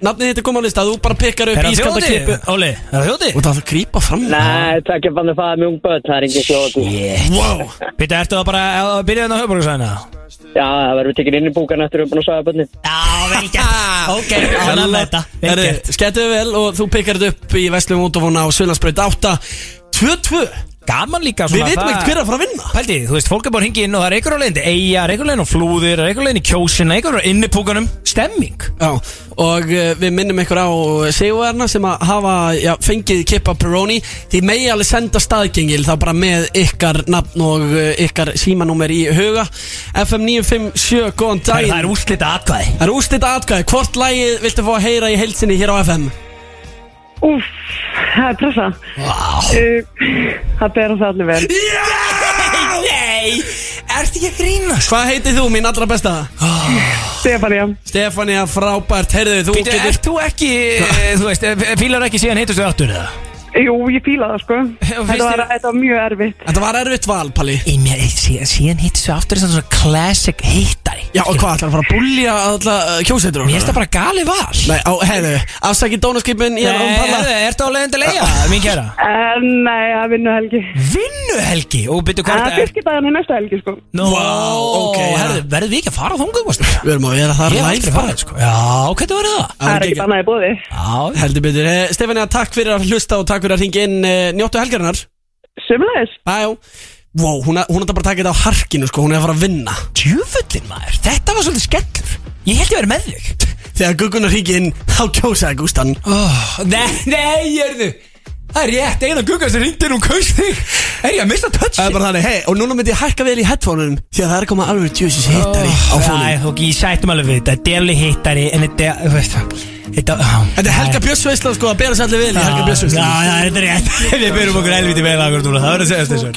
D: Nafnið þitt er komið á lista Þú bara pikkar upp
B: Er það
D: ískalda
B: þjóti?
D: klippu
B: Óli, er það þjóti?
D: Og það að grípa fram
G: Nei, takk ég fann að faða mjög börn, það er engin slóti
D: Wow
B: Býttu, ertu það bara að byrja þarna á höfbruksæðina?
G: Já, það verður tekið inn í búkan eftir að við erum búin að svaga börnin.
B: Já, vel gert. Ok, ánægð með þetta Vel gert.
D: skettuðu vel og þú pikkar þetta upp í Vestlum Útafóna á Svilandsbreyt 8 2-2
B: Gaman líka
D: Við veitum
B: það-
D: ekkert hver er að fara að vinna.
B: Pældi, þú veist, fólk er bara hingið inn og það er einhver á leiðin er einhver á leiðin á flúðir, er einhver á leiðin í kjósina Einhver á innipúkanum, stemming.
D: Já, og uh, við minnum ykkur á Sigurverna sem að hafa já, fengið kippa Peroni. Því megi alveg senda staðgengil þá bara með ykkar nafn og uh, ykkar símanúmer í huga. FM 957, góðan
B: Það
D: daginn.
B: er úrslita atkvæði
D: Það er úrstætt atkvæði, hvort lagið viltu fá að heyra í heilsinni hér á FM?
H: Úff, það er pressa.
B: Vá
H: Uh, það ber það allir vel.
B: Nei, ertu ekki að grínast?
D: Hvað heitir þú, mín allra besta?
H: Stefania.
D: Stefania, frábært, heyrðu þú
B: Býtu, ert þú ekki, eh, þú veist, eh, fílar ekki síðan heitustu aftur eða?
H: Jú, ég fíla það sko. Þetta var, þetta var mjög erfitt.
D: Þetta var erfitt val, Palli
B: Í mér, eh, síðan, síðan heitustu aftur er þetta svona classic hittari
D: Já, og hvað, ætlar að fara að búlja alla uh, kjósætur?
B: Mér finnst það bara gali val
D: Nei, á, heyrðu, afsækið dónaskipin er án
B: Nei,
D: Palla
B: herðu, ertu á leiðin til eiga, mín kæra?
H: En nei, það er vinnuhelgi.
B: Vinnuhelgi Og byrju
H: Það
B: hvað
H: er fyrstidaginn í næsta helgi sko.
B: Nó,
D: ok, ja.
B: herðu, verðum við ekki að fara á þangum, varstu?
D: Við erum að vera þar
B: Ég hef
D: live
B: aldrei
D: bara.
B: farið, sko Já, hvernig verður það?
H: Það er ekkert annað í bóði.
B: Já,
D: Heldur betur eh, Stefania, takk fyrir að hlusta og takk fyrir að ringja inn eh, Njóttu helgarinnar.
H: Sumleis.
D: Æjó Wow, hún hún ætla bara að taka þetta á harkinu sko, hún er að fara að vinna.
B: Djúfullin maður Þetta var svolítið skellur. Ég held ég verið með þig.
D: Þegar guggunar ringja inn, þá kjósaði Gústan.
B: Oh, Nei, nei, erðu Það er rétt, eina gugga sem ringdi hún kaust þig. Er ég að missa touch?
D: Það er bara þannig, hei, og núna myndi ég hækka vel í headphone-unum Því að það er að koma alveg djúsis hittari á fónum.
B: Æ, ok, ég sættum alveg við þetta Þetta er alveg hittari En þetta, er, þú veist það Þetta, á,
D: Þetta er Helga Björnsveisla sko, að bera sér allir vel í Helga Björnsveisla.
B: já, þetta er rétt. Við byrjum okkur helviti vel akkur núna Það verður að segja þessu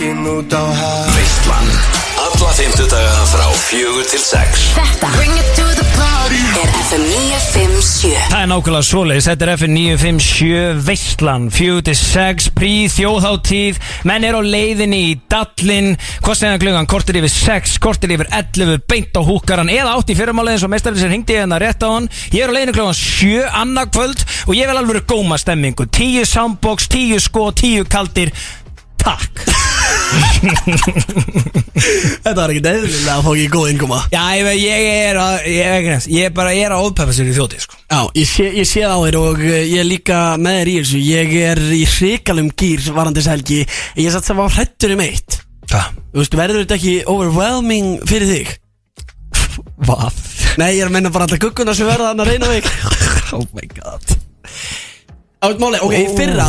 E: er FM 957
B: Það er nákvæmlega svoleiðis, þetta er FN 957 Veistlan, 4-6 Prí þjóðháttíð Menn er á leiðinni í Dallin klugan, kortir yfir 6 Kortir yfir 11, beint á húkaran Eða átt í fyrirmáli eins og mestarinn sem hringdi hérna rétt á hann. Ég er á leiðinni klugan 7 annarkvöld Og ég vil alveg vera góma stemmingu. 10 soundbox, 10 sko, 10 kaldir. Takk
D: Þetta var ekkert eðlilega að fá ekki góð innkoma
B: Já, ég, ég er að, ég, er ekki ég er bara, ég er að ópeppa sér í þjóti sko.
D: Já, ég sé, ég sé það á þér og uh, ég er líka með þér í þessu Ég er í hrikalum gýr varandis helgi Ég satt sem var hrættur um eitt
B: Hvað?
D: Þú veist, verður þetta ekki overwhelming fyrir þig?
B: Hvað?
D: Nei, ég er að menna bara alla gugguna sem verða þannig að reyna mig
B: Oh my god
D: Máli, ok, í fyrra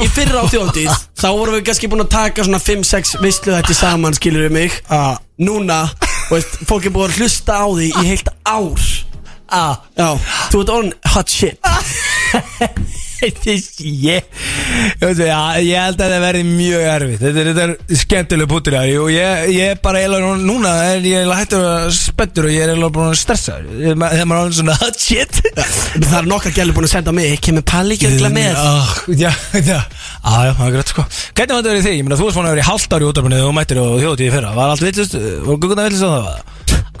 D: Í fyrra á þjóðtíð Þá vorum við kannski búin að taka svona 5-6 visslu þetta saman, skilur við mig
B: Ah.
D: Núna, veist, fólk er búin að hlusta á því í heilt ár.
B: Ah
D: Já, þú ert orðin hot shit
B: ég Ég já, held að það verði mjög erfitt. Þetta þetta er skemmtileg já, og ég, ég er bara núna er ég hættur að spettur og ég er eiginlega búin að stressa. Ég- ma- Þegar maður er orðinn svona hot shit.
D: Það er nokkar gæli búin að senda mig. Kemur Palli ekki með.
B: Ah, Já, já, já, já, það er grætt sko. Hvernig var þetta verið þig? Ég meina, þú varst búin að vera í hálft ári í útarpunni og þú mættir og þjóðtíði fyrra. Var allt villist, var gugguna villist á það?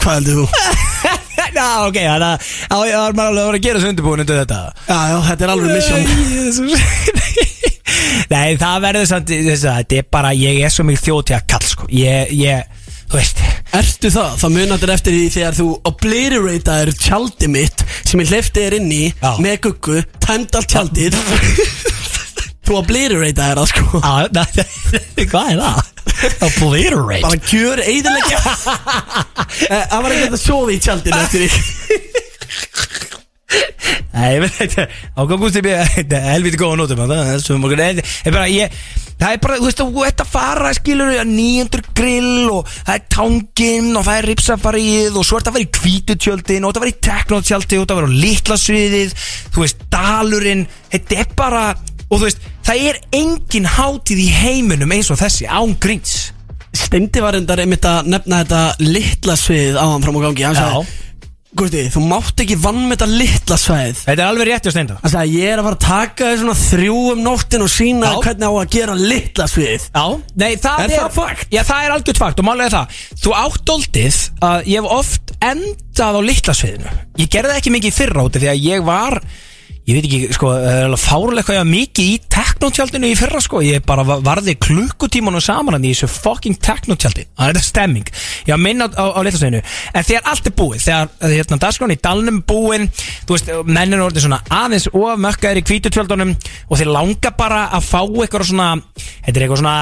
D: Hvað heldur þú?
B: Já, ok, þannig að það var alveg að vera að gera svo undirbúin undir þetta
D: Já, já, þetta er alveg mission
B: Nei, það verður samt að Þetta er bara, ég er svo mikið þjóðtíða kall sko. Ég, ég, þú veist
D: Ertu það? Það munatir eftir því þegar þú obliterataður tjaldi mitt sem ég hleyfti þér inn í
B: Já.
D: með guggu, tæmd allt tjaldið Þú obliterataður það sko.
B: Á, na, Hvað er það? Obliterate?
D: Bara gjör eiðilegja Það var ekki að sofa í tjaldinu eftir því.
B: Nei, ég veit þetta Ákvað Gústi B er helviti góða nótum Það er er bara Það er þú veist, þú ert að fara, skilur nýjöndur grill og það er tanginn og það er ripsafarið og svo ert að vera í kvítutjöldin og það vera í teknotjöldi og það vera á litla sviðið, þú veist, dalurinn, þetta er bara, og þú veist, það er engin hátíð í heiminum eins og þessi, án gríns.
D: Steindi var endar einmitt að nefna þetta litla svið áðan fram á gangi Hann sagði, Gusti, þú mátt ekki vann með þetta litla svið
B: Þetta er alveg rétt hjá Steinda.
D: Hann sagði, ég er að fara að taka þér svona þrjú um nóttin og sína
B: Já.
D: hvernig á að gera litla svið
B: Já, nei það
D: Er það fakt?
B: Já, það er algjört fakt og málega það Þú áttoldið að ég hef oft endað á litla sviðinu Ég gerði það ekki mikið í fyrra úti því að ég var Ég veit ekki, sko, hvað ég var mikið í teknotjaldinu í fyrra, sko? Ég bara va- varði klukkutímanum saman í þessu fucking teknotjaldi Það er þetta stemming. Ég var minna á, á, á litla sviðinu En þegar allt er búið, þegar hérna, dagskráin í dalnum búin Þú veist, mennin orðið svona aðeins of mökkaðir í kvítutjöldunum Og þeir langa bara að fá eitthvað svona Þetta er eitthvað svona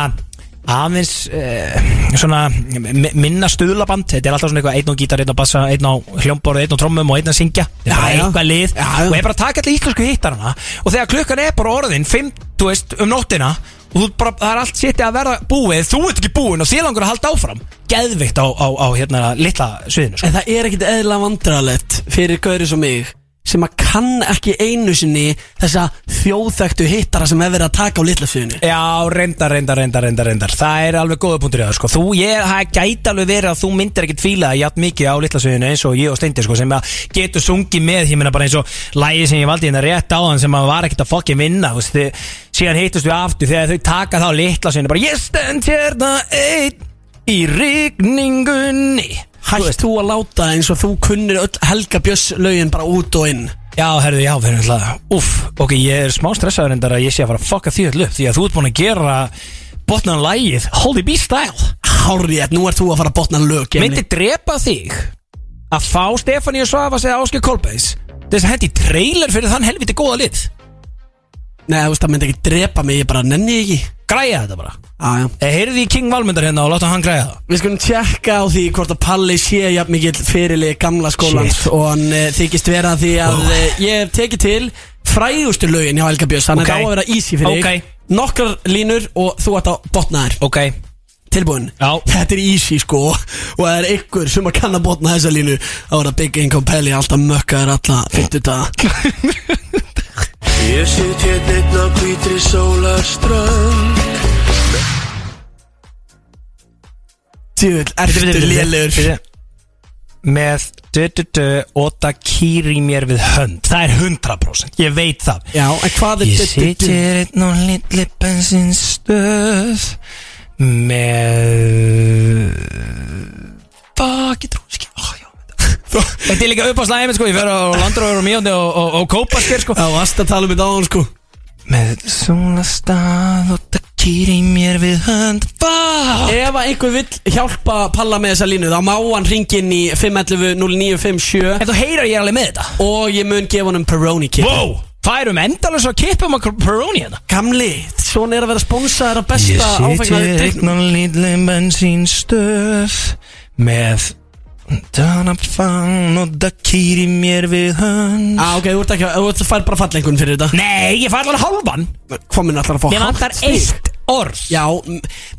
B: aðeins uh, svona mi- minna stuðlaband. Þetta er alltaf svona eitthvað einn á gítar, einn á bassa einn á hljómborð, einn á trommum og einn að syngja. Þetta er eitthvað lið.
D: Já, já.
B: og ég bara taka allir íslensku hittarana. Og þegar klukkan er bara orðin 5, þú veist, um nóttina og bara, það er allt sittið að verða búið þú ert ekki búin og þið langur að halda áfram. Geðvikt á, á, á hérna litla sviðinu sko.
D: En það er ekkit eðla vandrarlegt fyrir gauri sem mig sem að kann ekki einu sinni þessa þjóðþektu hittara sem hefur verið að taka á litla sviðinu.
B: Já, reyndar, reyndar, reyndar, reyndar, reyndar. Það er alveg góða punktur í það, sko. Þú, ég, það gæti alveg verið að þú myndir ekkit fíla jafn mikið á litlasviðinu eins og ég og Steindi, sko sem að getur sungið með, ég meina bara eins og lægi sem ég valdi hérna rétt á hann sem að var ekkit að fokkin vinna, þú veist, þið, síðan hittust við aftur þegar þau taka það á litlasviðinu bara, ég stend hérna einn í rigningunni
D: Hætt þú að láta eins og þú kunnir öll Helga Björns lögin bara út og inn?
B: Já, herðu, já, fyrir alltaf Úff, ok, ég er smá stressaður endar að ég sé að fara að fokka því öll upp Því að þú ert búin að gera botnan lægið Holy B Style.
D: Hárið, nú ert þú að fara að botna lög.
B: Myndi drepa þig að fá Stefáníu Svava segja Áskil Kolbeis Þess að hendi trailer fyrir þann helviti góða lið
D: Nei, þú veist, það myndi ekki drepa mig, ég bara nenni ekki.
B: Græja þetta bara.
D: Ah,
B: Eh, Heyrði í King Valmundar hérna og láta hann græja það.
D: Við skulum tjekka á því hvort að Palli sé jafn mikill fyrirlið gamla skólans
B: Shit.
D: og hann uh, þykist vera því að
B: Oh.
D: uh, ég hef tekið til frægustu lögin hjá Helga Björns. Þannig
B: Ok.
D: að það á að vera easy fyrir
B: Ok.
D: þig. Nokkrar línur og þú ert á botna þær.
B: Ok.
D: Tilbúin?
B: Já.
D: Þetta er easy sko. Og það er ykkur sem að kann að botna þessa línu. Er það Big Income Pelli alltaf mökkaður alla 50 daga
F: Ég sitt hérna einn á hvítri sólarströnd.
D: Tjúvill, ertu lélegur?
B: Með du-du-du Óta kýri mér við hönd. Það er 100% Ég veit það.
D: Já, en hvað er
B: Ég
D: du-
B: situr einn á litli bensinstöð með Fuck, ég trú ekki já, Þetta er líka upp á slæmi sko, ég fer á landróður og mjóndi og, og, og kópasker sko.
D: Já, varst að tala um þetta á hann sko.
B: Með svona stað og það kýri mér við hönd. Fuck!
D: Ef að einhver vill hjálpa Palla með þessa línu þá má hann ringin í 511 0957
B: En þú heyrar ég alveg með þetta.
D: Og ég mun gefa honum Peroni kip
B: Wow, færum endalus að kippum að Peroni hérna.
D: Gamli, svona er að vera spónsaður af besta
B: Ég
D: áfengnaði
B: siti
D: drikknum
B: einn á lítli bensínstöð með Danafang og það kýri mér við hönd
D: ah, ok, þú ert ekki, þú fær bara fallengun fyrir þetta
B: Nei, ég fær alveg hálfan
D: Hvað minn allar að fá
B: Mér vantar eitt orð
D: Já,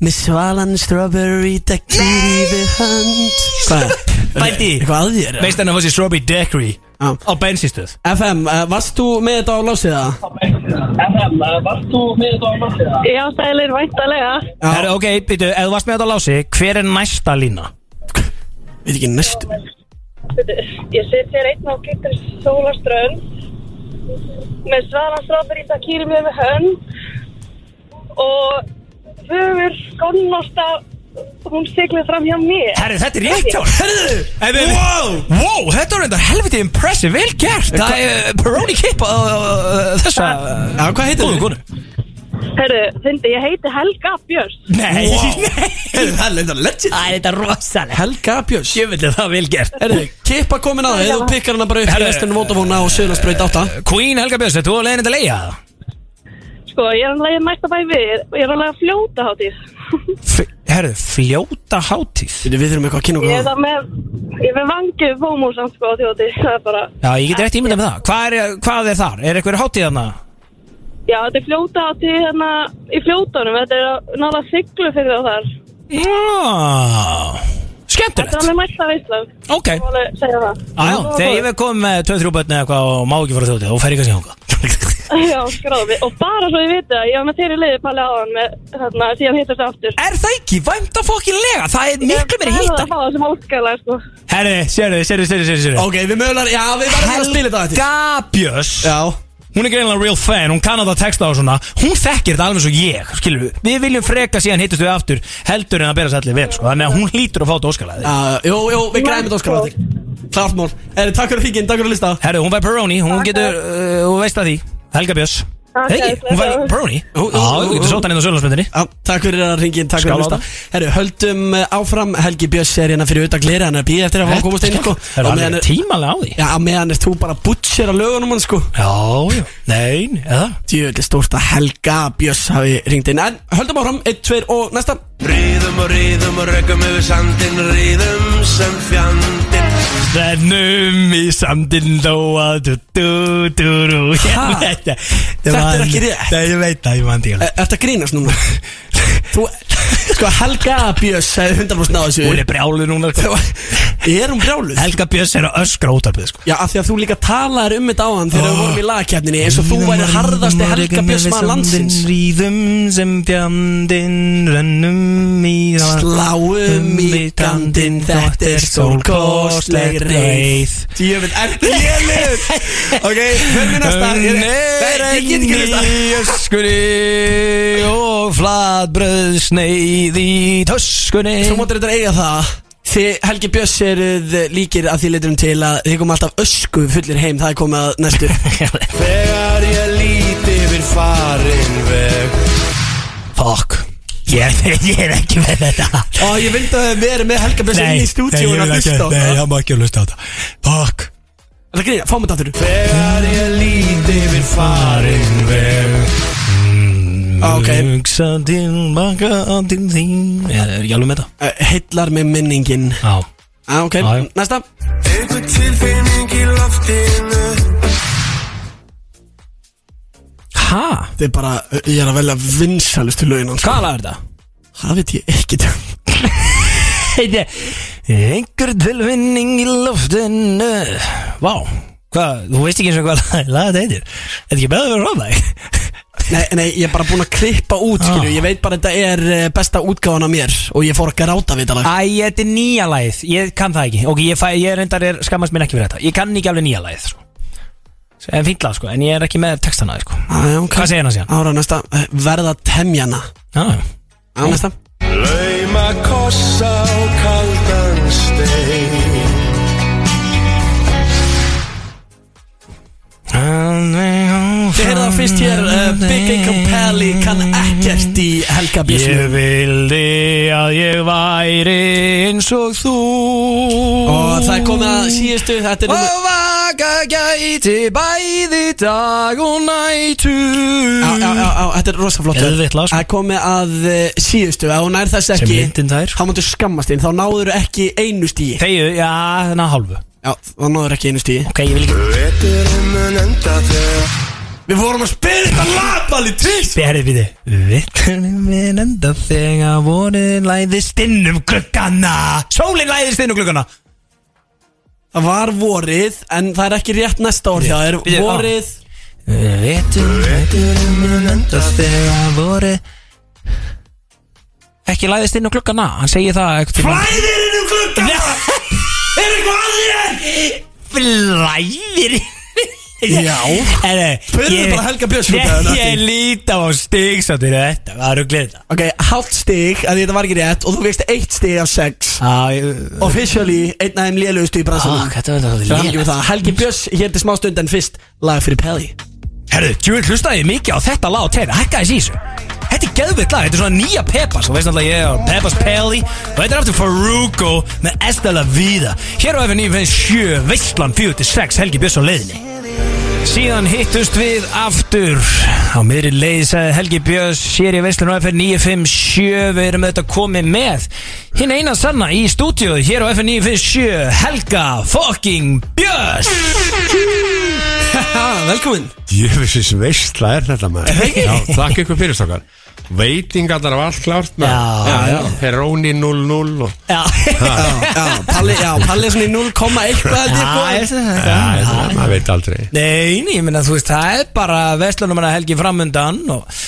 D: með svalan strawberry það kýri við hönd Hvað er?
B: Bæti.
D: Eitthvað að þér?
B: Veist henni að fór sér Strawberry Daiquiri
D: Já.
B: á bensinstöð
D: FM, uh, varst þú með þetta á lásið það?
H: Já, sælir, væntalega.
B: Herru, ok, býtu, ef þú varst með þetta á lási Hver er næsta lína?
D: Veit ekki næstu.
H: Ég sitt hér einn á Gittur Sólaströnd með Svalan Strawberry það kýri mér með hönd og fögur skonnosta hún siglið fram hjá mér.
B: Herru, þetta er rétt hjá Herru, wow, wow, þetta er enda helviti impressive, vel gert. Það er uh, Peroni Kip uh, þessa
D: hvað heitir þú?
H: Herru, fyndi, ég heiti Helga Björns.
B: Nei, nei.
D: Heyrðu, Það er þetta legend.
B: Það er þetta rosalega
D: Helga Björns.
B: Sjöfnir það vel gert.
D: Herðu, kippa komin á þig, þú pikkar hana bara upp í
B: Herðu.
D: restunum Votafóna á Söðlandsbraut 8
B: Queen Helga Björns, er þú að leiðin þetta leiða það?
H: Sko, ég er alveg næsta bæ við. Og ég er alveg að fljóta hátíð.
B: Herðu, fljóta hátíð?
D: Við þurfum eitthvað að kynna
H: Ég er það með, ég er með vangið fómúsamt sko á þjóti, það er bara,
B: Já, ég get rétt ímyndað með það. Hvað er, hvað er þar? Er eitthvað hátíð þarna?
H: Já þetta er fljóta hátíð hérna í fljótunum, þetta er náða siglu fyrir það þar.
B: Já,
H: Þetta
B: skemmtilegt
H: er alveg mætta veistlega,
B: Ok.
H: Ég má alveg segja það.
B: Já, þegar ég komið með 2-3 börn eða eitthvað og má ekki fara þjótið og fer ég kannski hanga
H: Já, skráði, og bara svo ég viti að ég var með þeirri liði palli á hann með, hérna, síðan hittast aftur.
B: Er það ekki? Væmt að fokkin lega. Það er miklu meiri hittar
H: að það sem álskæla, sko.
B: Herri, sérðu, sérðu, sérðu, sérðu, sérðu.
D: Ok, við mögulega, já, við verðum að spila þetta
B: Helga Björns.
D: Já
B: Hún er greinilega real fan, hún kann að það texta og svona. Hún þekkir þetta alveg svo ég, skilur við Við viljum freka síðan hittust við aftur Heldur en að bera sætli vel, sko. Þannig að hún hlýtur að fá þetta óskalaði
D: Já, jú, jú, við græðum þetta óskar á þig. Klart mál. Erðu, takk fyrir fíkinn, takk fyrir að lista
B: Herru, hún fær Peroni, hún getur, uh, hún veist að því. Helga Björns Hei, hún Já,
D: jú,
B: þú getur
D: jú.
B: sótt hann inn á sölunarsmyndinni
D: Já, takk fyrir að ringin, takk fyrir að lista Herru, höldum áfram. Helgi Björns er hérna fyrir auðvitað glera Hann er að býða eftir að að komast inn, sko.
B: Það er
D: Á meðan
B: alveg tímalega á því.
D: Já, á meðan er þú bara butcher að lögunum hann, sko.
B: Já, já, nein, eða?
D: Djöfell stórt að Helga Björns hafi ringt inn. En höldum áfram, 1, 2 og næsta.
F: Ríðum og ríðum og röggum yfir sandin Ríðum sem fjandin
B: Rennum í du
D: Ha?
B: Þetta
D: er ekki rétt.
B: Ég veit það, ég man því
D: Er þetta grínast núna? Þú, sko, Helga Björns hefði 100% náðu þessu.
B: Hún er brjáluð núna sko.
D: Er hún brjáluð?
B: Helga Björns er að öskra útarpið sko.
D: Já, af því að þú líka talaðir um þetta á hann þegar við vorum í lagkeppninni eins og þú væri harðasti Helga Björns maður landsins.
B: Ríðum sem fjandinn Rennum í
D: Sláum í gandinn, þetta er stórkostleg reið. Djöfell, ertu lélugur Ok, höfum við næsta? Ég- Nei, ég get ekki næsta
B: öskunni Og flatbröð sneið í töskunni.
D: Þú mótir þetta eiga það. Þið Helgi Björns eruð líkir að því leiturum til að þið komum alltaf ösku fullir heim. Það er komið að næstu.
F: Þegar ég líti yfir farin veg.
B: Fuck. Ég, ég er ekki með þetta.
D: Ó, ég vildi að við erum með Helga Björns inn í stúdíun að hlusta á
B: Nei,
D: það.
B: hann má ekki að hlusta á þetta Fuck.
D: Það er gríða, fáum þetta aftur.
F: Þegar ég líti yfir farin veg
D: Á, ok.
B: Hugsa tilbaka til þín. Ég er ekki alveg með þetta
D: Uh, Heillar með minningin.
B: Já.
D: Ah, Ok,
B: já.
D: næsta.
F: Einhver tilfinning í loftinu.
B: Ha?
D: Þetta er bara, uh, ég er að velja vinsalustu lögin hans.
B: Hvað lag er þetta?
D: Það veit ég ekki.
B: Þetta er Einhver tilvinning í loftinu. Vá. Hvað, þú veist ekki eins og hvað lag- þetta heitir. Þetta er ekki beður að ráða þig
D: Nei, nei, ég er bara búinn að klippa út, skilju.
B: Ah.
D: Ég veit bara að þetta er uh, besta útgáfan af mér Og ég fór að gráta við þetta lag.
B: Æ, þetta er nýja lagið. Ég kann það ekki. Ok, ég, fæ, ég reyndar er skammast mér ekki fyrir þetta. Ég kann ekki alveg nýja lagið sko. En fínt lag, sko En ég er ekki með textana, sko.
D: Ah, já, okay.
B: Hvað segir hann síðan?
D: Ára, næsta, uh, verða temjana.
B: Já, já
D: Á, næsta.
F: Lauma kossa á kaldan
D: Þið heyrðu það fyrst hér uh, Big Income Pally kann ekkert í Helga
B: Ég
D: Björnsson
B: vildi að ég væri eins og þú.
D: Og það er komið að síðustu Þetta er nummer
B: Og vaka gæti bæði dag og nætu
D: Já, já, já, já, þetta er rosa flott
B: Geðveikt lag, sko.
D: Það er komið að uh, síðustu Ef hún nær þess
B: Sem
D: ekki
B: myndin þær
D: Þá máttu skammast þín Þá náður ekki einu stíi
B: Þegju, já, þannig að hálfu.
D: Já, þá náður ekki einu stíi
B: Ok, ég vil ekki
F: Veturinn mun enda þegar
D: Við vorum að spila þetta lagbali tvist
B: Berið við þið Vitturinn minn enda þegar vorin læðist inn um gluggana. Sólinn læðist inn um gluggana.
D: Það var vorið En það er ekki rétt næsta orð Það er
B: Bíddu, á.
D: vorið.
B: Vitturinn minn enda þegar vorið Ekki læðist inn um gluggana Hann segir það ekkert
D: Flæðir inn um gluggana! Er eitthvað aðrið
B: Flæðir
D: Já. Spurðu
B: Ég
D: bara Helga Björns út af þetta.
B: Ég lít á stigsáttur þetta Hvað er að gleda þetta?
D: Ok, hálft stig að þetta var ekki rétt Og þú veist eitt stig af sex. Officially, einn af þeim lélugustu í bransanum
B: Ah, Þetta var
D: Svo
B: þetta
D: ekki með það. Helgi Björns hér til smá stund en fyrst lag fyrir Pelli.
B: Herðu, djúvel hlustaði mikið á þetta lag og tegna Hækkaði þessu Þetta er geðvitt lag, þetta er svona nýja Pepas. Þú veist náttúrulega ég og Pepas Pelli Og þetta er aftur Faruko með Estela Vida. Hér á FM 957 Veistland 4-6 Helgi Björns á leiðinni. Síðan hittust við aftur. Á miðri leið sagði Helgi Björns Sér í Veislun á FN 957 Við erum auðvitað komið með Hinn eina sanna í stúdíóðu Hér á FN 957 Helga fucking Björns
D: Velkomin.
C: Jöfisins veistla er þetta maður. Já, þakka ykkur fyrir stokkar Veitingarnar af allt klárt
B: Já, já.
C: Peróni 0-0 og...
B: Já,
D: Já, Palli, já, Palli er svona í 0, eitthvað held ég,
B: Já,
D: sko.
B: ég sé
C: Já,
B: þetta
C: þetta- maður veit aldrei.
B: Nei, nei, ég meina þú veist, það er bara Vestlunum manna Helgi framundan Og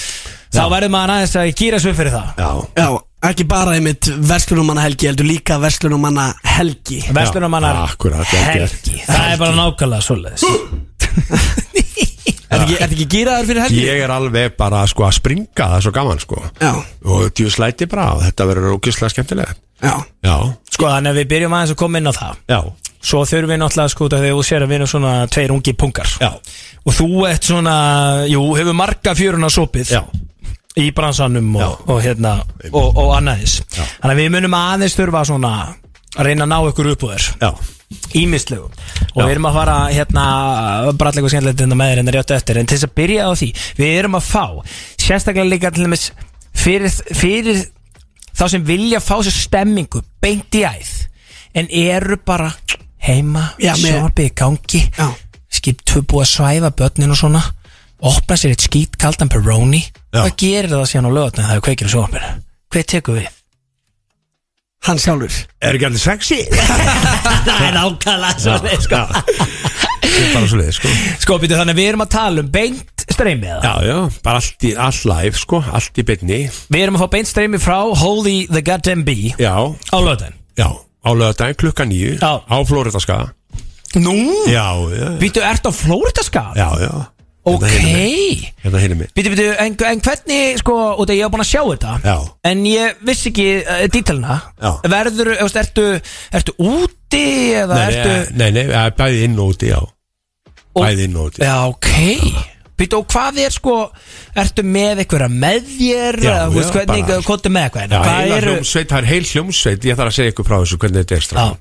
B: þá verður maður aðeins að gýra svo fyrir það.
C: Já,
D: Já, ekki bara einmitt verslunumanna helgi heldur líka verslunumanna helgi.
B: Vestlunum manna
C: akkurat, gert.
B: Helgi. Það er bara nákvæmlega svoleiðis
D: Er ekki, er ekki gýraður fyrir helgi?
C: ég er alveg bara sko að springa Það er svo gaman sko.
D: Já,
C: Og djú slæti bara og Þetta verður ógislega skemmtilega
D: já.
C: Já,
B: Sko, þannig að við byrjum aðeins að koma inn á það.
C: Já,
B: Svo þurfum við náttúrulega sko þegar þú sér að við erum svona tveir ungi pungar
C: já.
B: Og þú ert svona, jú, hefur marga fjöruna sopið
C: Já,
B: Í bransanum og, og hérna og, og annaðis Þannig að við munum aðeins þurfa svona að reyna að ná ykkur upp úr þér.
C: Já,
B: Ímislegu Og við erum að fara hérna bara allir skemmtilegt hérna með þér en rétt eftir En til þess að byrja á því Við erum að fá Sérstaklega líka til dæmis fyrir, fyrir þá sem vilja fá sér stemmingu Beint í æð En eru bara heima Sjónvarpið í gangi
D: Já.
B: Skip tvö búið að svæfa börnin og svona Opna sér eitt skít kaldan Peroni. Hvað gerir það síðan á lögatni þegar það kveikir á sjónvarpinu? Hvað tekur við?
D: Hann sjálfur
C: er ekki allir sexy?
B: Það er nákvæmlega svo sko.
C: Það er bara svo leið sko
B: Sko, býtu, þannig að við erum að tala um beint streymið það.
C: Já, já, bara allt í, all live sko Allt í beinni
B: Við erum að fá beint streymi frá Holy the Goddamn Bee
C: Já,
B: á löðin
C: já Á lögadaginn klukka nýju
B: Já.
C: Á Flórida skaga
B: Nú?
C: Já, já,
B: Býtu, ert á Florida skap?
C: já, já
B: Ok. Býtu, býtu, en, en hvernig, sko, út af ég hef búin að sjá þetta
C: Já.
B: En ég vissi ekki uh, dítalina
C: Já.
B: Verður, þú veist, ertu, ertu úti eða
C: Nei,
B: ertu
C: nei, nei, nei, bæði inn og úti, já. Bæði inn og úti.
B: Já, ok. Býtu, og hvað er, sko, ertu með einhverja með þér
C: Já,
B: eða, þú veist,
C: já,
B: hvernig,
C: bara-
B: hvað er með eitthvað?
C: Já,
B: Hvað
C: heila
B: eru,
C: hljómsveit, það er heil hljómsveit Ég þarf að segja ykkur frá þessu hvernig þetta er strafn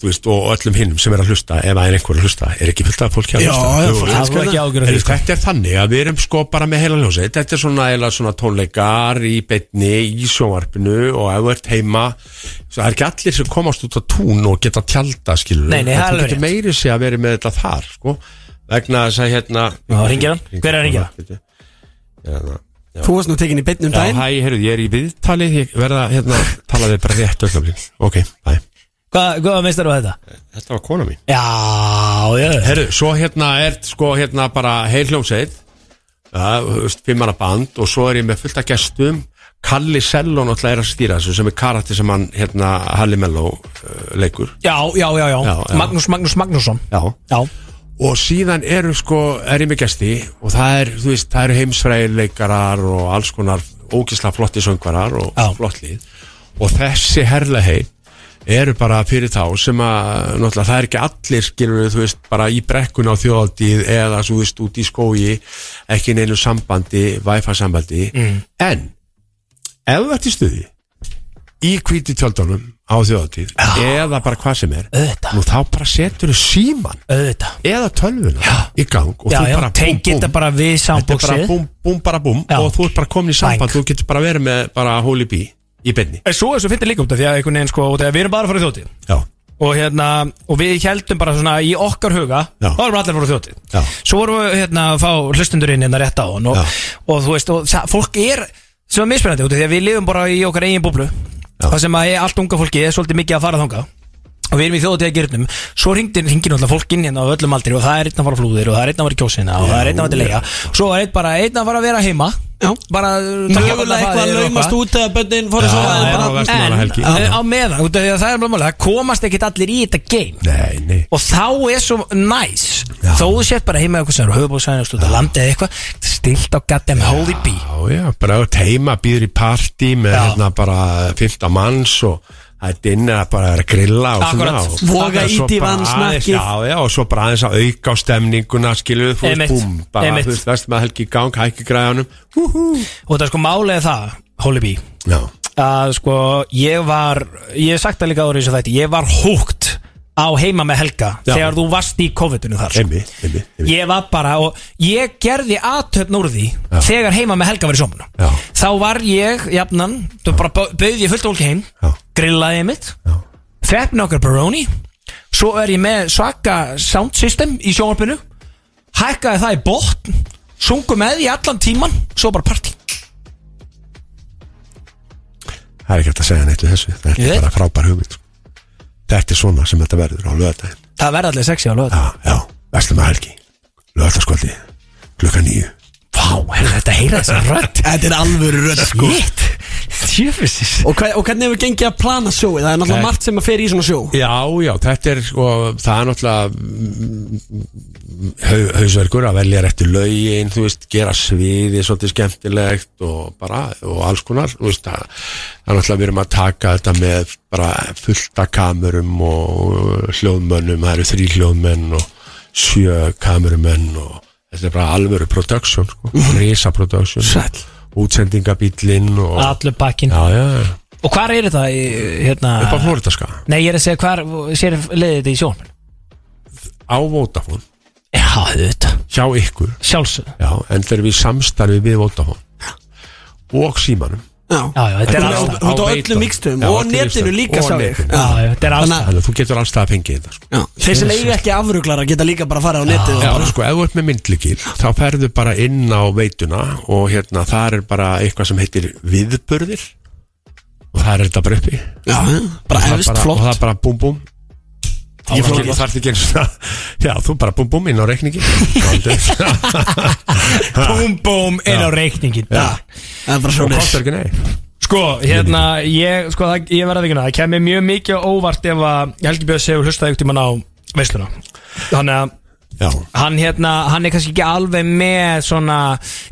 C: Þú veist, og öllum hinnum sem er að hlusta Ef það er einhver að hlusta, er ekki fullt af fólki að
D: Já,
C: hlusta?
D: já,
C: Jú,
B: það er ekki ágjör
C: Heyrðu, Þetta er þannig að við erum sko bara með heila hljómsveit. Þetta er svona, svona tónleikar í beinni, í sjónvarpinu og ef þú ert heima svo það er ekki allir sem komast út á tún og geta tjálta skilur
B: Nei, nei, það er
C: meiri sig að vera með þetta þar sko, vegna þess að hérna
B: Já, hringir hann? Hver er að hringja?
C: Hérna, já.
D: Þú varst nú tekin í beinnum
C: Já,
D: daginn.
C: hæ, heyrðu,
B: hvað, hvað meistar þú þetta?
C: Þetta var kona mín.
B: Já, já.
C: Herru, svo hérna er sko hérna bara heil hljómsveit. Ja, Fimmara band Og svo er ég með fullt af gestum. Kalli Sello náttúrulega er að stýra þessu Sem er karakter sem hann, hérna, Halli Mello uh, leikur.
B: Já, já, já, já,
C: Já, já.
B: Magnús, Magnús Magnússon.
C: Já.
B: Já,
C: Og síðan eru sko, er ég með gesti Og það er, þú veist, það eru heimsfræðileikarar Og alls konar ógislega flotti söngvarar Og
B: Já.
C: flott lið. Og þessi herlahei eru bara fyrir þá sem að náttúrulega það er ekki allir skilur þú veist bara í brekkun á þjóðaldíð eða svo þú veist út í skógi ekki neinu sambandi, wifi sambandi
B: Mm.
C: en ef þú ert í stuði í hvíti tjöldunum á þjóðaldíð eða bara hvað sem er
B: Auðvitað.
C: nú þá bara setur þú síman
B: auðvitað
C: eða tölvuna í gang og
B: Já,
C: þú
B: já,
C: bara
B: tengir þetta bara við
C: er
B: Já.
C: og þú ert bara komin í samband
B: Bang.
C: þú getur bara verið með bara holy bee í beinni.
B: En Svo er svo fyrir líka út af því að einhvern veginn sko út af því að Við erum bara að fara í þjótið
C: já,
B: og, hérna, og við heldum bara svona í okkar huga
C: Já.
B: þá erum allir að fara í þjótið
C: Já.
B: Svo vorum við hérna að fá hlustundur inn hérna rétt á hann og, og þú veist, og, það, fólk er sem er mismunandi út af því að við lifum bara í okkar eigin búblu það sem að allt unga fólki er svolítið mikið að fara þanga og við erum í þjóðatíða gyrnum svo ringir, náttúrulega fólk inn hérna á öllum aldri og það er einn að fara flúðir og það er einn að fara í kjósina og það er einn að fara til leia svo er einn bara einn að fara að vera heima.
D: Já.
B: bara
D: Mögulega eitthvað að laumast út eða bönnin fór að sofa en
B: á meðan, að það er máli það komast ekkit allir í þetta game.
C: Nei, nei.
B: Og þá er svo næs þó þú sért bara heima eitthvað sem er höfubóðsæðin og landið eða eitthvað stilt á goddamn holy bee.
C: Bara heima, býður í partí með hérna bara 15 manns og að bara vera að grilla og
B: Akkurat.
C: svona og-
D: Voga í
C: bara
D: vatnsnakkið.
C: aðeins- Já, já, og svo bara aðeins að auka á stemninguna skilur þú veist, búm, bara, þú veist, vest með helgi í gang, hækki græðanum
B: og það er sko málið það
C: Já,
B: að sko ég var ég hef sagt það líka í þessu þætti ég var húgt á heima með Helga
C: Já.
B: þegar þú varst í COVID-unu þar sko.
C: Einmi, einmi, einmi
B: Ég var bara og ég gerði aðtöfn úr því
C: Já.
B: þegar heima með Helga var í sómunu
C: Já.
B: Þá var ég, jafnan, þú bara bau- bauð ég fullt fólki heim
C: Já.
B: grillaði mitt
C: Já.
B: Fepp með okkur baroni Svo er ég með svaka sound system í sjónvarpinu Hækkaði það í botn Sungu með í allan tíman Svo bara partí
C: Það er ekki hægt að segja neitt við þessu Þetta
B: Ég
C: er
B: veit.
C: bara frábær hugmynd sko. Þetta er svona sem þetta verður á lögadaginn
B: Það verði allir sexy á lögðu
C: Já, já, vestlum að helgi. Lögadagskvöldi, klukka nýju
B: Vá, þetta heyra þessa rödd?
D: Þetta er alvöru rödd sko.
B: Shit Tjöfisins
D: Og, hva, og hvernig hefur gengið að plana sjóið? Það er náttúrulega margt sem að fer í svona sjó
C: Já, já, þetta er sko Það er náttúrulega mm, hau- hausverkur að velja réttu lögin Þú veist, gera sviði Svolítið skemmtilegt og bara Og alls konar, þú veist Það það er náttúrulega við erum að taka þetta með Bara fullta kamerum Og hljóðmönnum, það eru þrý hljóðmenn Og sjö kamerumenn Og þetta er bara alvöru production sko. Risa production
D: Sæll.
C: Útsendingabíllinn og
B: Allur bakinn
C: Já, já, já.
B: Og hvar er þetta í, hérna
C: Upp á Flóridaska
B: Nei, ég er að segja hvar Sér leiði þetta í sjónvarpinu?
C: Á Vodafone.
B: Já, þetta
C: Hjá ykkur.
B: Sjálfsög
C: Já, en þegar við samstarfið við Vodafone og símanum
D: Já,
B: Já, já, þetta er
C: Þetta
B: alls
C: á-
D: öllum mikstum og netinu líka sá ég.
C: netinu.
B: Er
D: Þannig að-
C: að þú getur allstað að fengið þetta sko.
D: Þeir sem eiga ekki afruglara geta líka bara að fara á netið og
C: Já, sko, ef þú ert með myndlíkil þá ferðu bara inn á veituna og hérna, það er bara eitthvað sem heitir viðburðir. Og það er þetta bara uppi.
D: Já, bara efst,
C: bara, og
D: flott
C: það er bara búm búm
D: Ég
C: Þú
D: flókið.
C: þarf ekki eins og það Já, þú bara búm búm inn á reikningi
B: Búm, búm, inn á reikningin
C: Já.
D: Það er bara svo
C: kostar ekki nei
B: Sko, hérna, ég, sko, það, ég verða ekki það kemur mjög mikið óvart ef að Helgi Björns hefur hlustað ykkur tíman á veisluna. Þannig að hann hérna, hann er kannski ekki alveg með svona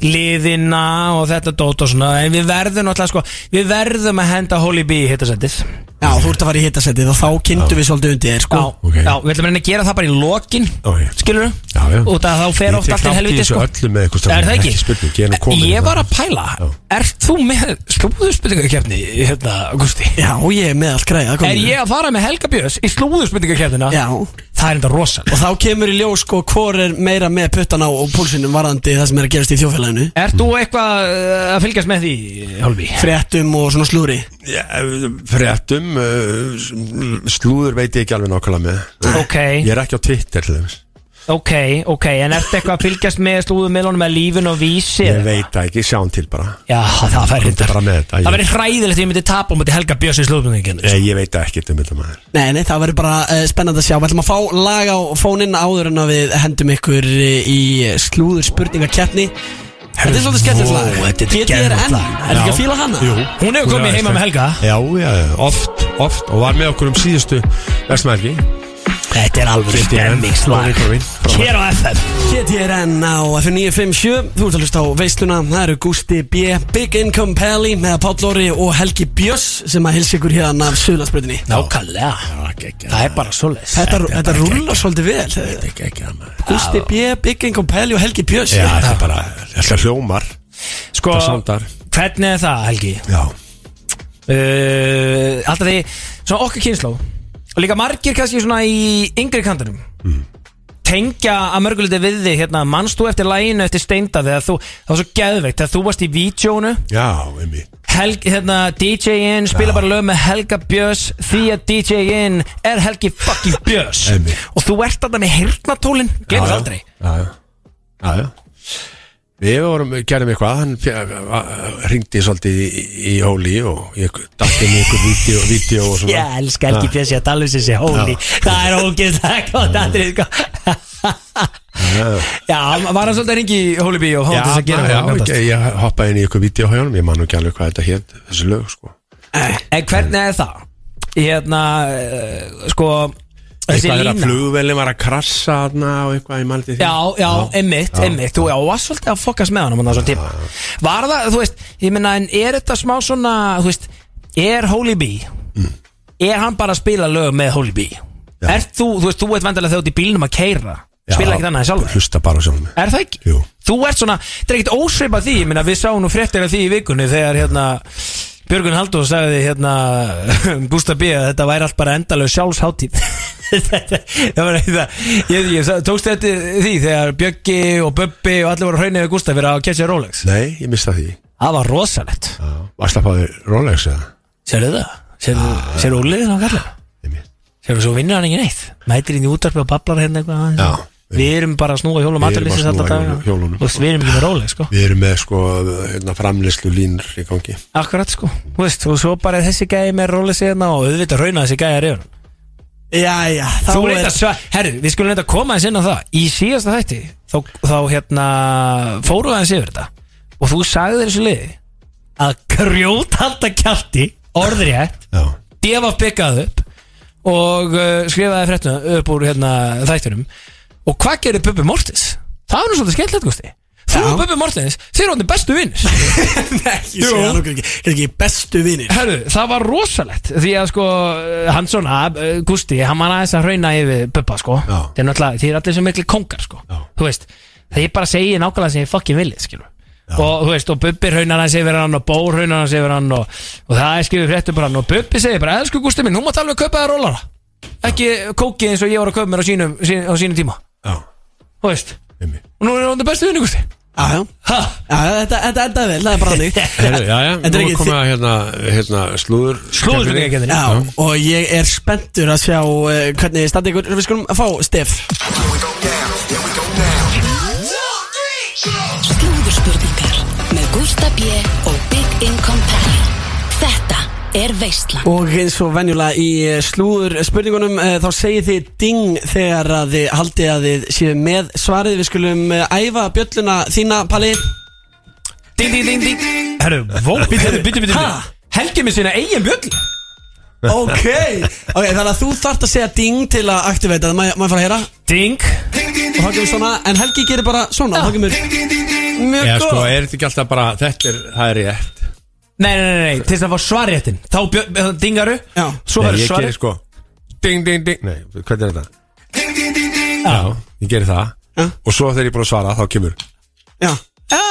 B: liðina og þetta dót og svona en við verðum náttúrulega sko, við verðum að henda Holy Bee í hittasettið
D: Já, þú ert að fara í hittasettið og þá kynntum við svolítið undir þér sko
B: Já,
C: ok.
B: já, við ætlum að reyna að gera það bara í lokin
C: Ok.
B: skilur
C: Já, já.
B: og það þá fer oft allt í helviti sko Er það ekki?
C: ekki ég er
B: var að pæla
C: Já.
B: Ert þú með slúðurspurningakefni hérna, Augusti?
D: Já, ég er með allt greið
B: Er ég að fara með Helga Björns í slúðurspurningakefnina?
D: Já
B: Það er enda rosal
D: Og þá kemur í ljós sko hvor er meira með puttan á og púlsinum varandi það sem er að gerast í þjófélaginu
B: Ert þú eitthvað uh, að fylgjast með því, Hálfi?
D: Fréttum og svona slúri
C: Já, fréttum uh, slúður veit ég ekki alveg nákvæmlega með.
B: Ok,
C: Ég er ekki á Twitter til þess
B: ok, ok En ertu eitthvað að fylgjast með slúðumilunum með lífin og vísi?
C: Ég veit það ekki, sjáum til bara.
B: Já, það væri
C: Komdu bara með þetta,
B: Það væri hræðilegt ef ég myndi tapa og myndi Helga Björns í slúðumilunum
C: Ég, ég veit ekki um þetta maður
D: Nei, nei, það verður bara uh, spennandi að sjá. Við ætlum að fá lag á fóninn áður en að við hendum ykkur uh, í slúður spurningakeppni Þetta er svolítið skemmtilegt lag.
B: þetta er lag.
D: er ekki að fíla hana?
C: Jú.
B: Hún hefur komið heima með Helga.
C: Já, já, já, oft, oft Og var með okkur um síðustu Vestmælgi
B: Þetta er alveg stemmingslag Hér á FM
D: GTRN á F957 Þú ert að hlusta á veisluna. Það eru Gusti B, Big Income Pally með Páll Lóri og Helgi Björs sem að hilsa ykkur hérna af Suðlandsbrytinni
B: Nákvæmlega. Það er bara svoleiðis.
D: Þetta, þetta rullar svolítið vel. Gusti B, Big Income Pally og Helgi
C: Já, þetta er bara Þetta hljómar.
B: Sko,
C: Það
B: hvernig er það, Helgi?
C: Já.
B: Uh, alltaf því, svona okkar kynnsló Og líka margir kannski svona í yngri kantunum Tengja að mörguleiti við þig hérna Manst þú eftir læginu eftir steinda Þegar þú, það var svo geðveikt Þegar þú varst í Helg, hérna, DJ-in spila bara lög með Helga Björns Því að DJ-in er Helgi fucking Björns. Og þú ert þarna með hirtnatólin Glemur aldrei.
C: Já, já, já, já. Við vorum, gerðum eitthvað Hann ringdi svolítið í, í Hóli Og ég dætti með ykkur vídeo, vídeo og svona.
B: Ég elska Helgi Björns Ég að tala um þessi hóli Það er ógeðslega gott atrið sko. Já, var hann svolítið að ringi í Hóli Bí og
C: Já,
B: hóndi þess að gera
C: já,
B: það?
C: ég, ég hoppaði inn í ykkur vídeo hjá honum Ég man nú ekki alveg hvað þetta hétt Þessi lög, sko.
B: En hvernig er það? Hérna, uh, sko Þessi
C: Eitthvað er að
B: lína.
C: flugvelin var að krassa þarna og eitthvað, ég maldi því.
B: Já, já, einmitt, einmitt. Þú já, varst svolítið að fokast með hann Var það, þú veist, ég meina En er þetta smá svona, þú veist Er Holy Bee
C: Mm.
B: Er hann bara að spila lög með Holy Bee? Ert þú, þú veist, þú ert vendilega þegar þú ert í bílnum að keira Spila ekki þannig sjálfur?
C: Hlusta bara á sjálfum mig.
B: Er það ekki?
C: Jú.
B: Þú ert svona, þetta er ekkert ósveipað því Ég meina, við sáum nú fréttir af því í vikunni Þegar hérna Björgun Halldór sagði hérna Gústa B að þetta væri allt bara endalög sjálfsháttíð það var eitthvað Ég, ég tókst þetta því þegar Bjöggi og Bubbi og allir voru hraunið við Gustaf fyrir að catcha Rolex
C: Nei, ég mista því
B: Það var rosalegt
C: Varst að fá þér Rolex eða?
B: Sérðu það? Sérðu sérðu úliðin á kallar? Sérðu svo vinnur hann ekki neitt Mætir inn í útarpi og bablar hérna eitthvað.
C: Já.
B: Við erum bara að snúa hjólum
C: Við erum að
B: aðurlýsins alltaf
C: snúa
B: dag. Þú veist, Við erum ekki með Rolex sko.
C: Við erum með sko hérna, framleyslu línur í gangi.
B: Akkurat sko. Þú veist, og svo bara þessi gæði með Rolex hérna og auðvitað rauna þessi gæði er yfir hann
D: Jæja, þá
B: Þú
D: er
B: reynda sva, herru, við skulum reynda að koma eins inn á það. Í síðasta þætti Þá, þá hérna, fóru aðeins yfir þetta. Og þú sagði þessu liði Að grjóthalda kjalti Orðrétt
C: Já.
B: Defa byggað upp Og uh, skrifaði fréttum upp úr hérna, þættunum Og hvað gerir Bubbi Mortis? Það er nú svolítið skemmtilegt, Gusti. Þú og Bubbi Mortis, þeir eru hann bestu vinnir
D: Ég sé hann okkur ekki, ekki bestu vinir.
B: Herru, það var rosalegt Því að sko, hann svona, uh, Gusti Hann var aðeins að hrauna yfir Bubba sko.
C: Já.
B: Það er náttúrulega, því er allir sem miklu kongar sko. Þú veist, það ég bara segi nákvæmlega sem ég fucking vilja skilur. Og þú veist, og Bubbi hraunar hans yfir hann Og Bór hraunar hans yfir hann Og, og það er skrifið fréttur bara hann. Og Bubbi segir bara, elsku Gusti minn, hún mátt alveg kaupa það rólara Ekki kókið eins og ég var að kaupa mér á sínum, sín, á sínum tíma.
C: Já,
B: Þú veist, og nú er hann bestu vinni Gusti
D: Já, já,
B: Ha?
D: já, þetta, þetta endaði vel, það er bara hannig
C: Heru, Já, já,
D: Þetta er
C: nú
D: ekki
C: komum við hérna, hérna slúður.
B: Slúðurspurningakeppninni.
D: Já, og ég er spenntur að sjá uh, hvernig standi ykkur. Við skulum að fá Stef.
E: Slúðurspurningar með Gústa B. og Big Income Pally er Veistland
D: Og eins og venjulega í eh, slúður spurningunum uh, þá segið þið ding þegar að þið haldið að þið séu með svarið. Við skulum uh, æfa bjölluna þína, Palli.
B: Ding, ding, ding, ding. Herru, vó, býttu, býttu, býttu
D: Ha?
B: Helgi með sína eigin bjöll.
D: Ok, ok, þannig að þú þarft að segja ding til að aktivita það, maður maður fara að heyra?
B: Ding.
D: Og þá kemur svona, en Helgi gerir bara svona, þá kemur mjög
C: Já, sko,
D: góð
C: er þetta ekki alltaf bara, þetta er, það er rétt
B: Nei, nei, nei, nei, til þess að fá svarréttin Þá bjö- eh, dingaru
D: Já.
B: Svo
C: Nei,
B: verður
C: ég
B: svarið
C: gerir sko Ding, ding, ding Nei, hvernig er þetta? Já, ég gerir það
D: Já.
C: Og svo þegar ég er búin að svara, þá kemur
D: Já, já,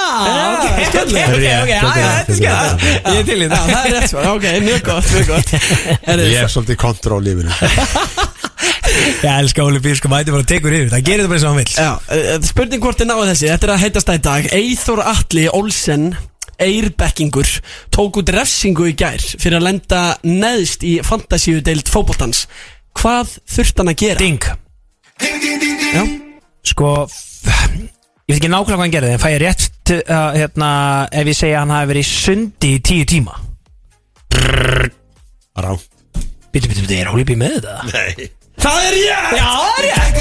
D: ok,
B: ok, ok, ok, ok, já, já, þetta er skemmt Ég er til í
D: Já,
B: það
D: það er rétt svar, ok, mjög gott, mjög gott Herri,
C: Ég er svolítið kontroll í lífinu
B: Ég elska Óli Bíl, sko, mæti bara að tekur yfir Það gerir þetta bara eins og hann vill
D: Já, uh, spurning hvort þið náðu þessi Þetta er að heitast það í dag Eithor Atli Olsen Eirbekkingur tók út refsingu í gær fyrir að lenda neðst í fantasíu deild fótboltans. Hvað þurft hann að gera?
B: Ding.
D: Já,
B: Sko, ég veit ekki nákvæmlega hvað hann gerði En fæ ég rétt til, uh, hérna, Ef ég segja að hann hafi verið í sundi í tíu tíma.
C: Rá
B: Býtu, býtu, býtu, er Óli Bíl með þetta?
C: Nei
D: það er ég!
B: Já, það er rétt.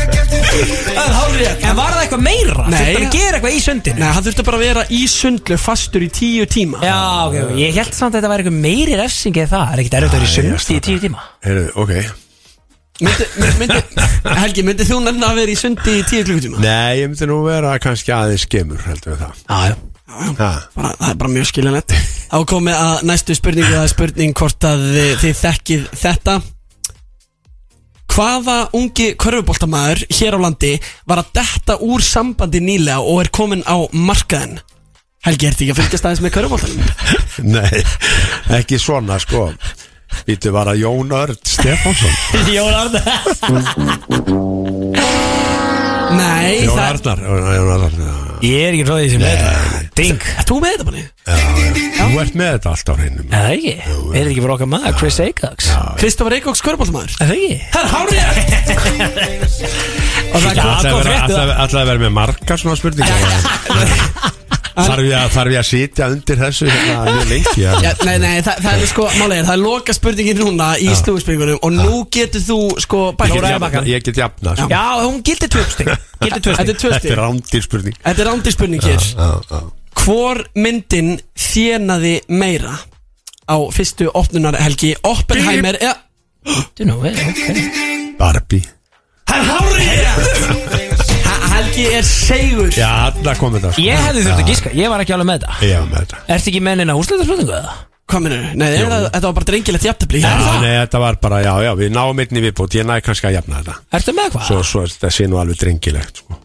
D: Það er hálf rétt.
B: En var það eitthvað meira?
D: Nei.
B: Þurfti hann að gera eitthvað í sundinu?
D: Nei, hann þurfti bara að vera í sundlu fastur í tíu tíma.
B: Já, ok, ok, ég held samt að þetta væri eitthvað meiri refsing eða það, það er ekkert erfitt að vera í sundi í tíu tíma?
C: Heyrðu, ok.
D: Myndi, myndi, Helgi, myndi þú nefna að vera í sundi í tíu klukkutíma?
C: Nei, ég myndi nú vera kannski aðeins skemur, heldur við það.
B: Já, já.
C: Ha,
D: bara, það er bara mjög skiljanlegt. Þá komið að næstu spurningu Það er spurning hvort að þið, þið þekkið þetta Hvaða ungi körfuboltamaður hér á landi var að detta úr sambandi nýlega og er komin á markaðin? Helgi, ertu ekki að fylgjast aðeins með körfuboltanum?
C: Nei, ekki svona, sko Býtu var að Jón Örd Stefánsson
B: Jón Arnar
D: Nei,
C: Jón já.
B: Ég er ekki ráðið sem þetta Ding
D: Er þú með þetta bara?
C: Þú ert með þetta allt á hreinu
B: Er það ekki? Er það ekki fyrir okkar maður, Chris Acox?
D: Kristoffer Eikóks körfuboltamaður?
B: Er það ekki?
D: Það er hárið Og það kom
C: Alltaf
B: kom frétt,
C: að vera með margar svona spurningar Þarf ég að, þarf ég að sitja undir þessu hérna mjög lengi ja.
D: Já, nei, nei, það, það er sko, málega er, það er loka spurningin núna í slúðspurningunum og nú getur þú sko
B: Nóra
C: jafna-
B: bakkan.
C: Ég get jafna sko.
B: Já, hún gildi tvö stig Gildi tvö
D: Þetta er
B: stig
D: tvö
C: Þetta er rándir spurning
D: Þetta er rándi spurning hér
C: já, já.
D: Hvor myndin þjenaði meira á fyrstu opnunarhelgi? Oppenheimer eða
B: Þú nú, eh, ok
C: Barbie.
D: Það er hárið Helgi er segur
C: Já, þarna kom þetta. Sko.
B: Ég hefði þurft að gíska, ég var ekki alveg með þetta.
C: Já, með þetta.
B: Ertu ekki með neina úrslitaspurningu eða?
D: Hvað minnur? Nei, það, þetta var bara drengilegt jafntabli
C: Já, nei, þetta var bara, já, já, við náum einni viðbútt Ég næ kannski að jafna þetta.
B: Ertu með hvað?
C: Svo, svo þetta sé nú alveg drengilegt sko.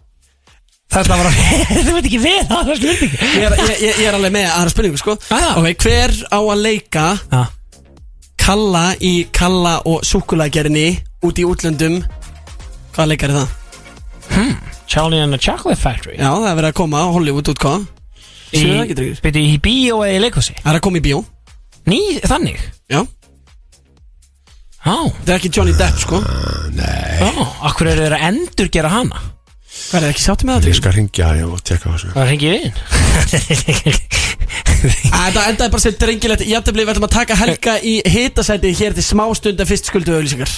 B: Það var að Þú veit ekki við það er spurning
D: Ég er, ég, ég, er alveg með aðra spurningu sko.
B: Ah.
D: Ok, hver á að leika
B: Já
D: Kalla í Kalla og súkulagerinni út í útlöndum? Hvað leikar er það?
B: Charlie and the Chocolate Factory.
D: Já, það er verið að koma á Hollywood útkáða Sér það ekki drengir?
B: Byrju í bíó eða í leikhúsi?
D: Það er að koma í bíó.
B: Ný, þannig?
D: Já.
B: Já,
D: Það er ekki Johnny Depp sko.
C: Nei,
B: já, akkur eru þeir að endur gera hana
D: Hvað er það ekki sáttu með það
C: ég skal ringja og tekka á þessu.
B: Það hengi við inn
D: Það endaði bara sem drengilegt Jættibli við ætlum að taka Helga í hitasæti hér til smástunda fyrst skuldu auðlýsingar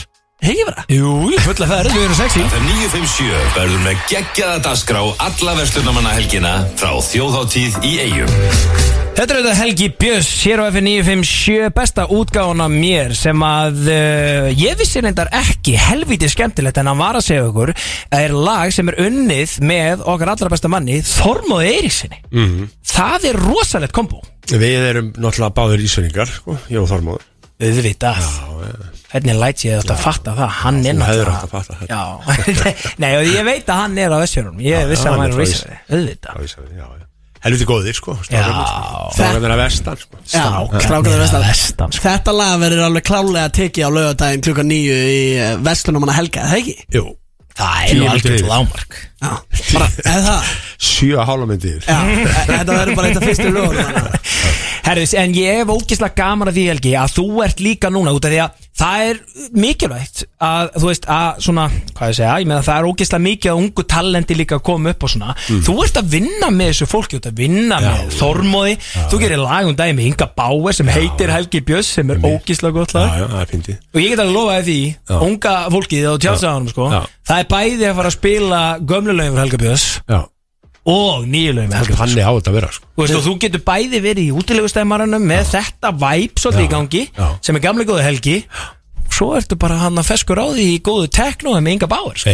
D: Hegi vera
B: Jú, fulla ferð, við erum sexy
I: FM 957 verður með geggjaða dagskrá alla verslunamanna helgina frá þjóðháttíð í eigum
B: Þetta er þetta Helgi Björns hér á F957 besta útgáðan af mér sem að uh, ég vissi reyndar ekki helvítið skemmtilegt en hann var að segja okkur að er lag sem er unnið með okkar allra besta manni Þormóði Eiríksinni
C: Mhm.
B: Það er rosalegt kombo.
C: Við erum náttúrulega báður ísverningar sko, Ég og Þormóður.
B: Auðvitað. Hvernig læt ég þetta að fatta það? Hann er náttúrulega
C: að
B: Já, nei og ég veit að hann er á Vestjörnum Ég vissi að hann er á Auðvitað.
C: Já, Ísverði, já, já Helviti góðir sko. Strákarnir að vestan sko.
D: Já, strákaður vestan.
B: vestan sko.
D: Þetta lag verður alveg klálega að tekið á laugardaginn klukkan nýju í Vestlunum hana Helga, er það ekki?
C: Jú.
B: Það er nú
C: yfir.
B: lámark
D: Já, bara, eða það?
C: Sjö að hálfa myndir
D: Já, e- þetta verður bara eitt af fyrstu lögum
B: Herðis, en ég hef ógislega gaman að því Helgi að þú ert líka núna út af því að það er mikilvægt að þú veist að svona, hvað ég segja, ég meina það er ógislega mikið að ungu talenti líka að koma upp og svona, þú ert að vinna með þessu fólki, þú ert að vinna með Þormóði, þú gerir lag um dagi með Inga Bauer sem heitir Helgi Björns sem er ógislega gott
C: Já,
B: lag.
C: Já, það er fyndið.
B: Og ég get alveg lofaði því, unga fólkið á tjálsaðanum sko,
C: Já.
B: það er bæði að fara að spila gömlulögin fyrir Helga Björns
C: Já
B: og Björns
C: Þannig á þetta að vera sko.
B: Þú veist, þú getur bæði verið í útilegustæðmaranum með þetta væp svolítið í gangi
C: já.
B: sem er gamlega góðu helgi. Svo ertu bara hann að feskur á því í góðu tekno með Inga Bauer sko.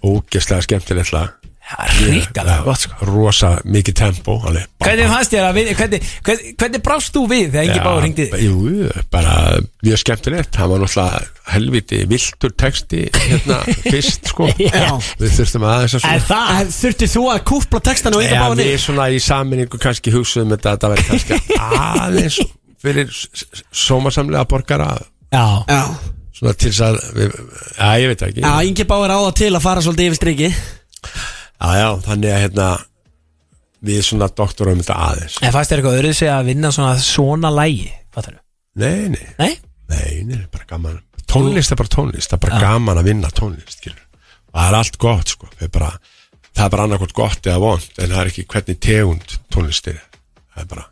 C: Ógeðslega skemmtilegt lag
B: það gott sko.
C: Rosa mikið tempo alveg.
B: Hvernig fannst þér að við, hvernig, hvernig, hvernig brást þú við þegar Ingi hringdi þig?
C: Jú, bara mjög skemmtilegt Það var náttúrulega helviti viltur texti hérna fyrst sko
B: Já.
C: Við þurftum aðeins að svona
B: það?
D: Þurfti þú að kúpla textan og eitthvað báðinni?
C: við svona í saminningu kannski hugsuðum þetta að þetta verði kannski aðeins fyrir sómasamlega borgara
B: Já,
D: Já,
C: svona til þess að við, já, ég veit það ekki
D: já, Ingi Báir á það til að fara svolítið yfir striki
C: já, já, þannig að hérna við svona doktorum þetta aðeins.
B: En fannst þér eitthvað öðruð sig að vinna svona svona lægi, fattar þú?
C: Nei, nei,
B: Nei?
C: nei, nei, bara gaman. Tónlist er bara tónlist, það er bara gaman að vinna tónlist skilur. og það er allt gott sko. það er bara, það er bara annarkvæmt gott eða vond, en það er ekki hvernig tegund tónlist er, það er bara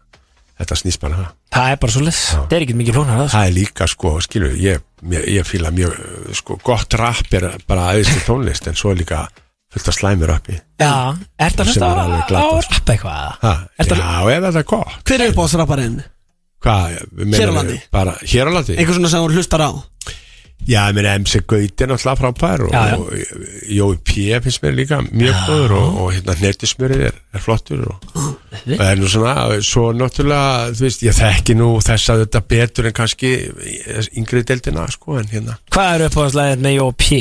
C: þetta snýst bara um það.
B: Það er bara svolítið, það er ekki mikið flóknar það
C: það er líka sko, skilur, ég, ég, ég fíla mjög, sko, gott rap er bara aðeinslega tónlist, en svo er líka fullt að slæmi rappi
B: Já, ert það hlusta
C: er
B: á, á
C: glatað, sko.
B: rappa eitthvað?
C: ha, já, ef þetta er gott
D: Hver er uppáðsrapparinn?
C: hvað,
D: Hér á landi?
C: bara, hér á landi?
D: Einhver svona sem þú hlustar á
C: Já, ég meina MC Gauti er náttúrulega frábær og,
B: Já, já.
C: og Jói P. finnst mér líka mjög góður og, og hérna hnetismjörið er, er flottur og það er nú svona, svo náttúrulega þú veist, ég þekki nú þess að þetta betur en kannski yngri deildina sko, en hérna,
B: Hvað er uppáðslæðið með Jó P?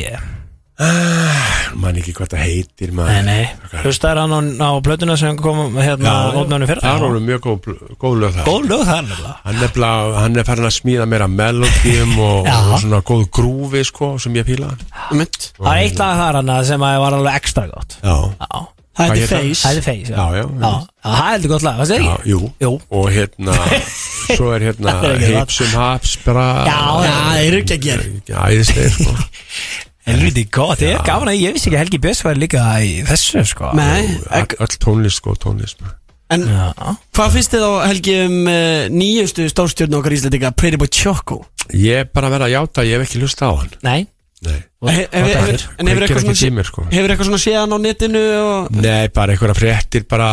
C: Man ekki hvað það heitir
B: Nei,
C: maður.
B: nei, hlustar hann á, á plötuna sem kom hérna ótnánu fyrir
C: það er alveg mjög góð, góð lög það
B: Góð lög það er nefnilega.
C: Hann er, bara, hann er farin að smíða meira melodíum og, og svona góð grúfi sko, sem ég píla.
B: Það er eitt lag þar hann sem var alveg ekstra gott.
C: Já,
B: Já,
D: Það heitir
C: það?
D: Face.
B: Það er Face
C: já, já,
B: Já, já, það er heldur gott lag, það segir
C: Já,
B: ekki?
C: jú.
B: Jú.
C: og hérna svo er hérna
B: Það er.
C: Hipsum Haps bara
B: Já,
D: Já, það er ekki að gera
C: æðislega sko
B: Helviti gott, ég er gaman að ég vissi ekki að Helgi Björns var líka í þessu sko
D: Nei,
C: All- öll tónlist sko tónlist maður.
D: en
B: Já,
D: hvað finnst þið þá Helgi um uh, nýjustu stórstjórn okkar íslendinga Pretty Boy Choco?
C: ég er bara verið að játa ég hef ekki hlusta á hann
B: nei
C: Nei,
D: He- hef- hef-
B: aftur.
D: En hefur
C: Kveikir
D: eitthvað
C: ekki
D: svona
C: í mér, sko.
D: Hefur eitthvað svona séðan á netinu og
C: Nei bara einhverja fréttir bara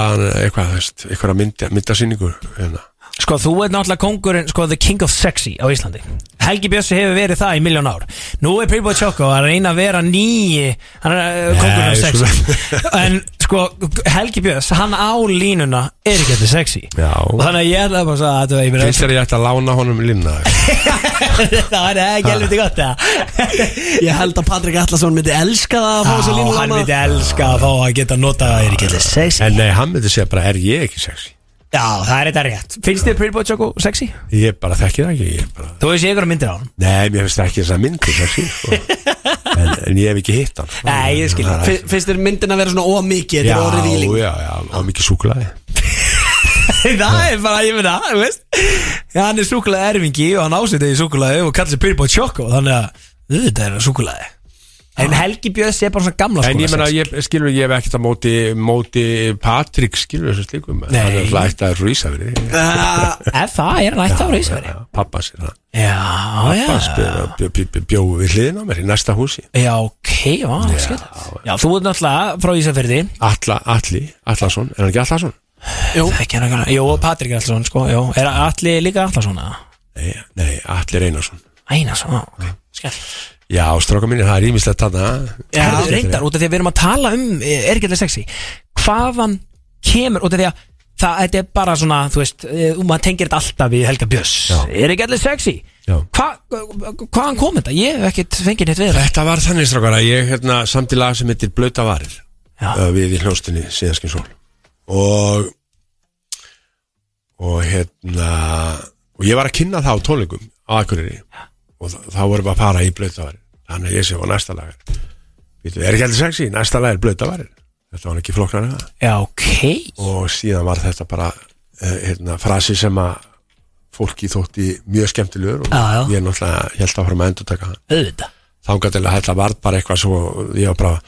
C: eitthvað, þú veist, einhverja mynda, myndasýningu hérna.
B: Sko, þú ert náttúrulega kongurinn, sko, the king of sexy á Íslandi. Helgi Björns hefur verið það í miljón ár. Nú er Boy Choco að reyna að vera nýi Hann er uh, kongurinn
C: Nei,
B: sexy. En, sko, Helgi Björns, hann á línuna er ekki eftir sexy.
C: Já.
B: Og þannig að ég ætla bara svo að þetta
C: finnst þér að ég ætti að lána honum linna
B: Það er ekki helviti gott,
D: Ég held að Patrik Allarsson myndi elska það að fá þessu línu
B: hann
D: lána.
B: myndi elska að fá að geta nota að er ekki eftir sexy.
C: En nei, hann myndi segja bara er ég ekki sexy
B: Já, það er þetta rétt. Finnst þér Pretty Boy Choco sexy?
C: Ég bara þekki það ekki ég bara...
B: Þú veist ég ykkur myndir á hann?
C: Nei, mér finnst ekki þess að myndi þessi, sko. en, en ég hef ekki hitt hann. Sko.
B: Nei, ég skil.
C: Það er
D: Fi- Finnst þér myndin að vera svona ómikið Þetta
C: Já,
D: er orðið víling
C: já, já, og mikið súklaði
B: Það er bara, ég finna, þú veist. Já, hann er súkulega erfingi og hann ásetið í súkulega og kallar sig Pretty Boy Choco Þannig að, þetta er súkulega En Helgi Björns er bara svona gamla
C: En ég meina, ég, skilur, ég hef ekkert að móti móti Patrik, skilur þessu slíkum.
B: Nei.
C: Það er hlægt að rúísafri
B: Ef það? Er hann ætti á Rísaveri
C: Pappa sér það.
B: Já, já.
C: Pappa spyr- bjó- bjó- bjó við hliðin á mér í næsta húsi.
B: Já, ok, já, skil Já, þú ert náttúrulega frá Ísafyrði
C: Alla, Alli, Allarsson, er hann ekki Allarsson?
B: Jú, ekki hann ekki Jú, og Patrik Allarsson, sko, jú. Er allir líka Allarsson, eða?
C: Nei, nei, Alli Reynarsson
B: Einarsson, já, skell
C: Já, stráka minni, það er ímislegt þarna
B: Herðu, reyndar, út af því að við erum að tala um eh, Er allir sexy Hvaðan kemur, út af því að Það, þetta er bara svona, þú veist eh, maður tengir þetta alltaf við Helga Björns
C: Já.
B: Er sexy
C: Já.
B: Hva, Hvaðan kom þetta? Ég hef ekkert fengið neitt við þetta
C: Þetta var þannig strákar að ég hérna, samt í lag sem heitir Blöta varir
B: Já.
C: uh, við í hljóstinni síðanskinn sól og og hérna og ég var að kynna það á tónleikum á Akureyri og þá vorum við að fara í Blöta varir þannig að ég sé á næsta lag Vítu, er ekki heldur sexy? Næsta lag er Blöta varir þetta var ekki flokknar en það.
B: Já, ok.
C: Og síðan var þetta bara uh, hérna, frasi sem að fólki þótti mjög skemmtilegur og
B: Já, já.
C: ég náttúrulega held að fara með endur taka hann
B: Auðvitað.
C: Þangað til að þetta var bara eitthvað svo ég var bara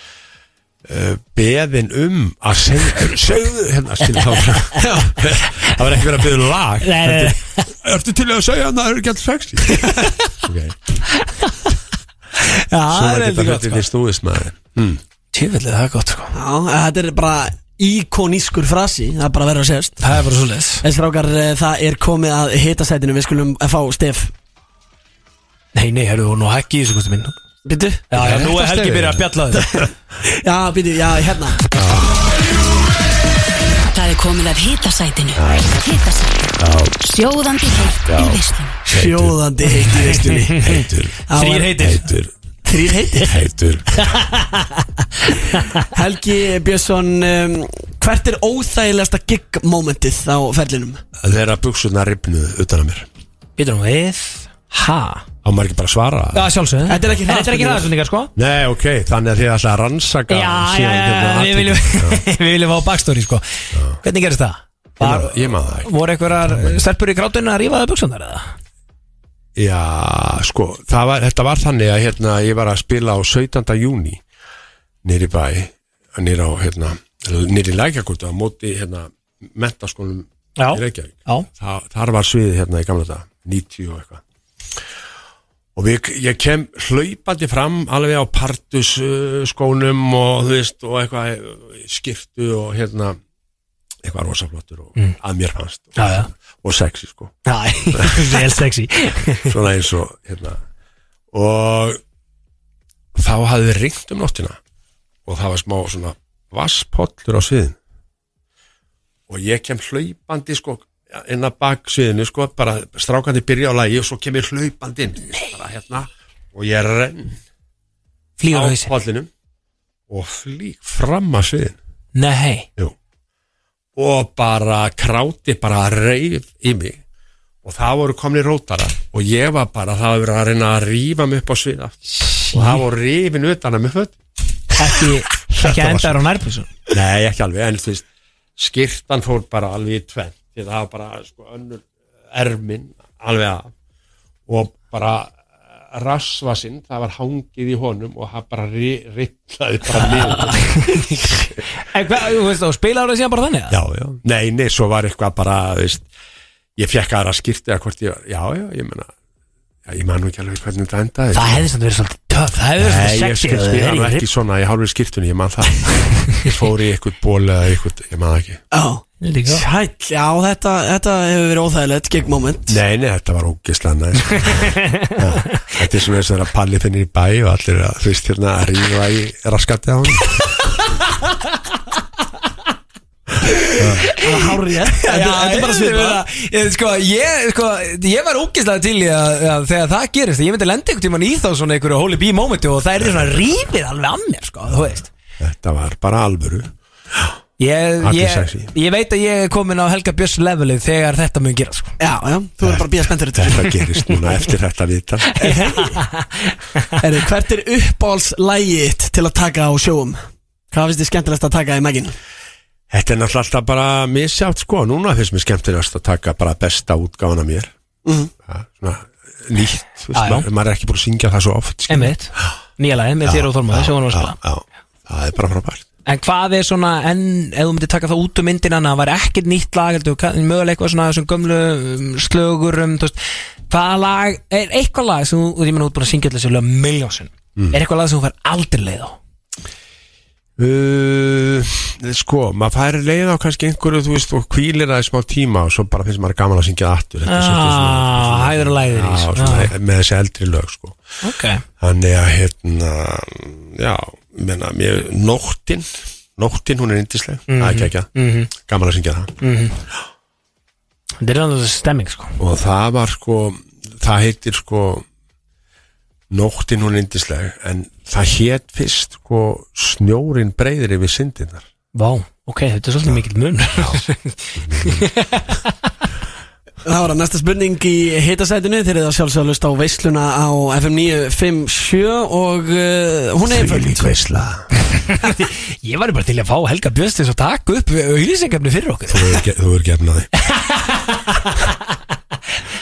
C: beðin um að segja segðu hérna það var ekki verið að beða um lag. Ertu til að segja hann að það er ekki sexy ok,
B: Já,
C: svo
B: það
C: er þetta hlutin
B: sko.
C: í stúðist maður. Mm.
B: Tjöfellið, það er gott sko.
D: Þetta er bara íkonískur frasi Það er bara vera að sést
B: Það er bara svo leis
D: En strákar, eh, það er komið að hitasætinu Við skulum að fá stef.
B: Nei, nei, herru, nú hækki í þessu kosti minn
D: Byttu?
B: Já, já, nú er Helgi byrjað að bjalla þetta.
D: Já, byttu, já, hérna.
E: Það er komið að hitasætinu. Hitasætinu. Sjóðandi heitt í veislunum
D: Sjóðandi heitt í veistunni
C: heitur,
B: Þrýr heitir.
C: Heitur,
D: Þrýr heitir?
C: Heitur.
D: Helgi Björnsson um, Hvert er óþægilegasta gig momentið á ferlinum?
C: þeirra buksuna ripnuð utan að mér.
B: Býtur nú við. Ha?
C: Á maður ekki bara að svara
B: Já, sjálfsögðu
D: Þetta er ekki
B: En Þetta er ekki
D: hraðspurningar.
B: hraðspurningar, sko
C: Nei, ok, þannig að þið ætla að rannsaka
B: Já, já,
C: síðan
B: já,
C: hérna
B: við viljum
C: atvikið.
B: Við viljum fá backstory, sko Hvernig gerist það?
C: Ég
B: Var,
C: man- Ég maður það ekki
B: voru einhverjar stelpur í grátinu að rífa það buksunar, eða?
C: Já, sko, það var, þetta var þannig að hérna, ég var að spila á 17. júni nýri bæ nýri á, hérna, nýri lækjakúta á móti, hérna, mentaskólum
B: Já.
C: í Reykjavík
B: Já.
C: Þa, þar var sviðið hérna í gamla dag 90 og eitthvað og við, ég kem hlaupandi fram alveg á partus uh, og þú veist og eitthvað uh, skirtu og hérna eitthvað rosaflottur og að mér fannst.
B: Já, já.
C: og sexy sko.
B: Vel sexy.
C: Svona eins og hérna. Og þá hafði við ringt um nóttina og það var smá svona vasspollur á sviðin og ég kem hlaupandi sko inn að bak sviðinu sko bara strákandi byrja á lagi og svo kem ég hlaupandi inn. Bara hérna. Og ég renn.
B: Flýgur á
C: á
B: hausinn.
C: pollinum og flýg fram að sviðin
B: Nei.
C: Jú. og bara kráti bara reif í mig. Og það voru komni rótara og ég var bara, það var verið að reyna að rífa mig upp á svið aftur. Og það voru rifin utan að mig föt
B: Ekki, ekki
C: var
B: endar á nærbusun
C: Nei, ekki alveg, en þú veist skirtan fór bara alveg í tvenn því það var bara sko önnur ermin alveg að og bara rassvasinn, það var hangið í honum og það bara riplaði bara niður
B: og spilaður það síðan bara þannig? eða?
C: Já, já, nei, nei, svo var eitthvað bara, veist, ég fekk aðra skýrti að hvort ég, var- já, já, ég menna, já, ég man nú ekki alveg hvernig þetta endaði.
B: Það hefði samt verið svolítið töff Það hefði verið
C: Nei,
B: svolítið
C: ég
B: sexy það
C: spila
B: er
C: nú
B: í
C: ekki svona í hálfur skýrtunni, ég man það. Ég fór í eitthvað ból eða eitthvað, ég man það ekki.
D: Já
B: Líka.
D: Sæll, já, þetta, þetta hefur verið óþægilegt gig moment
C: Nei, nei, þetta var ógislega næst. Já, þetta er svona eins og þeirra palli finnir í bæ og allir er að, veist, hérna að rífa í raskatti á hann.
D: Hárið, þetta
B: Já,
D: þetta er bara svipað
B: ég, sko, ég, sko, ég var ógislega til í að, að þegar það gerist ég myndi lenda einhvern tímann í þá svona einhverju holy bee momenti og það er svona rífið alveg að mér sko, þú veist
C: Þetta var bara alvöru.
B: Ég, ég, ég veit að ég er komin á Helga Björns levelið þegar þetta mun gera sko.
D: Já, já, þú verður bara að býja spenntur þetta
C: Þetta gerist núna eftir þetta vita.
D: Herri, hvert er uppáhaldslægið til að taka á sjóum? Hvað finnst þið skemmtilegast að taka í megin?
C: Þetta er náttúrulega alltaf bara misjátt sko. Núna finnst mér skemmtilegast að taka bara besta útgáfana mér.
D: Mhm.
C: ja, Svona nýtt maður, er ekki búin að syngja það svo oft skilur.
B: Einmitt, nýja lagið með þér og Þormaði sem vorum að
C: já,
B: spila
C: það er bara frábært
B: En hvað er svona, en ef þú myndir taka það út um myndina það var ekkert nýtt lag mögulega eitthvað svona þessum gömlu um, slögurum, þú veist hvaða lag, er eitthvað lag sem þú, ég menn út búin að syngja allir sér lög miljónsun
C: Mm.
B: er eitthvað lag sem þú fær aldrei leið á
C: uh, Sko, maður færi leið á kannski einhverju þú veist og kvílir það í smá tíma og svo bara finnst maður gaman að syngja aftur svona-
B: Ah, hæður og lægðir í þessu.
C: svona,
B: Já.
C: með þessi eldri lög sko
B: Ok,
C: Þannig að hérna Já, menna, mér, nóttin Nóttin, hún er yndisleg. Það er ekki ekki
B: Mhm.
C: Gaman að syngja það.
B: Þetta er alveg stemming sko.
C: Og það var sko Það heitir sko Nóttin hún er yndisleg En það hét fyrst sko Snjórin breyðir yfir syndinar
B: Vá, ok, þetta er svolítið mikill mun
D: Það var að næsta spurning í hitasætinu. Þeir eru það sjálfsög að lusta á veisluna á FM 957 og uh, hún er einföld
C: veisla.
B: Ég var bara til að fá Helga Björns til þess að taka upp auðlýsingafni fyrir okkur.
C: Þú er, þú er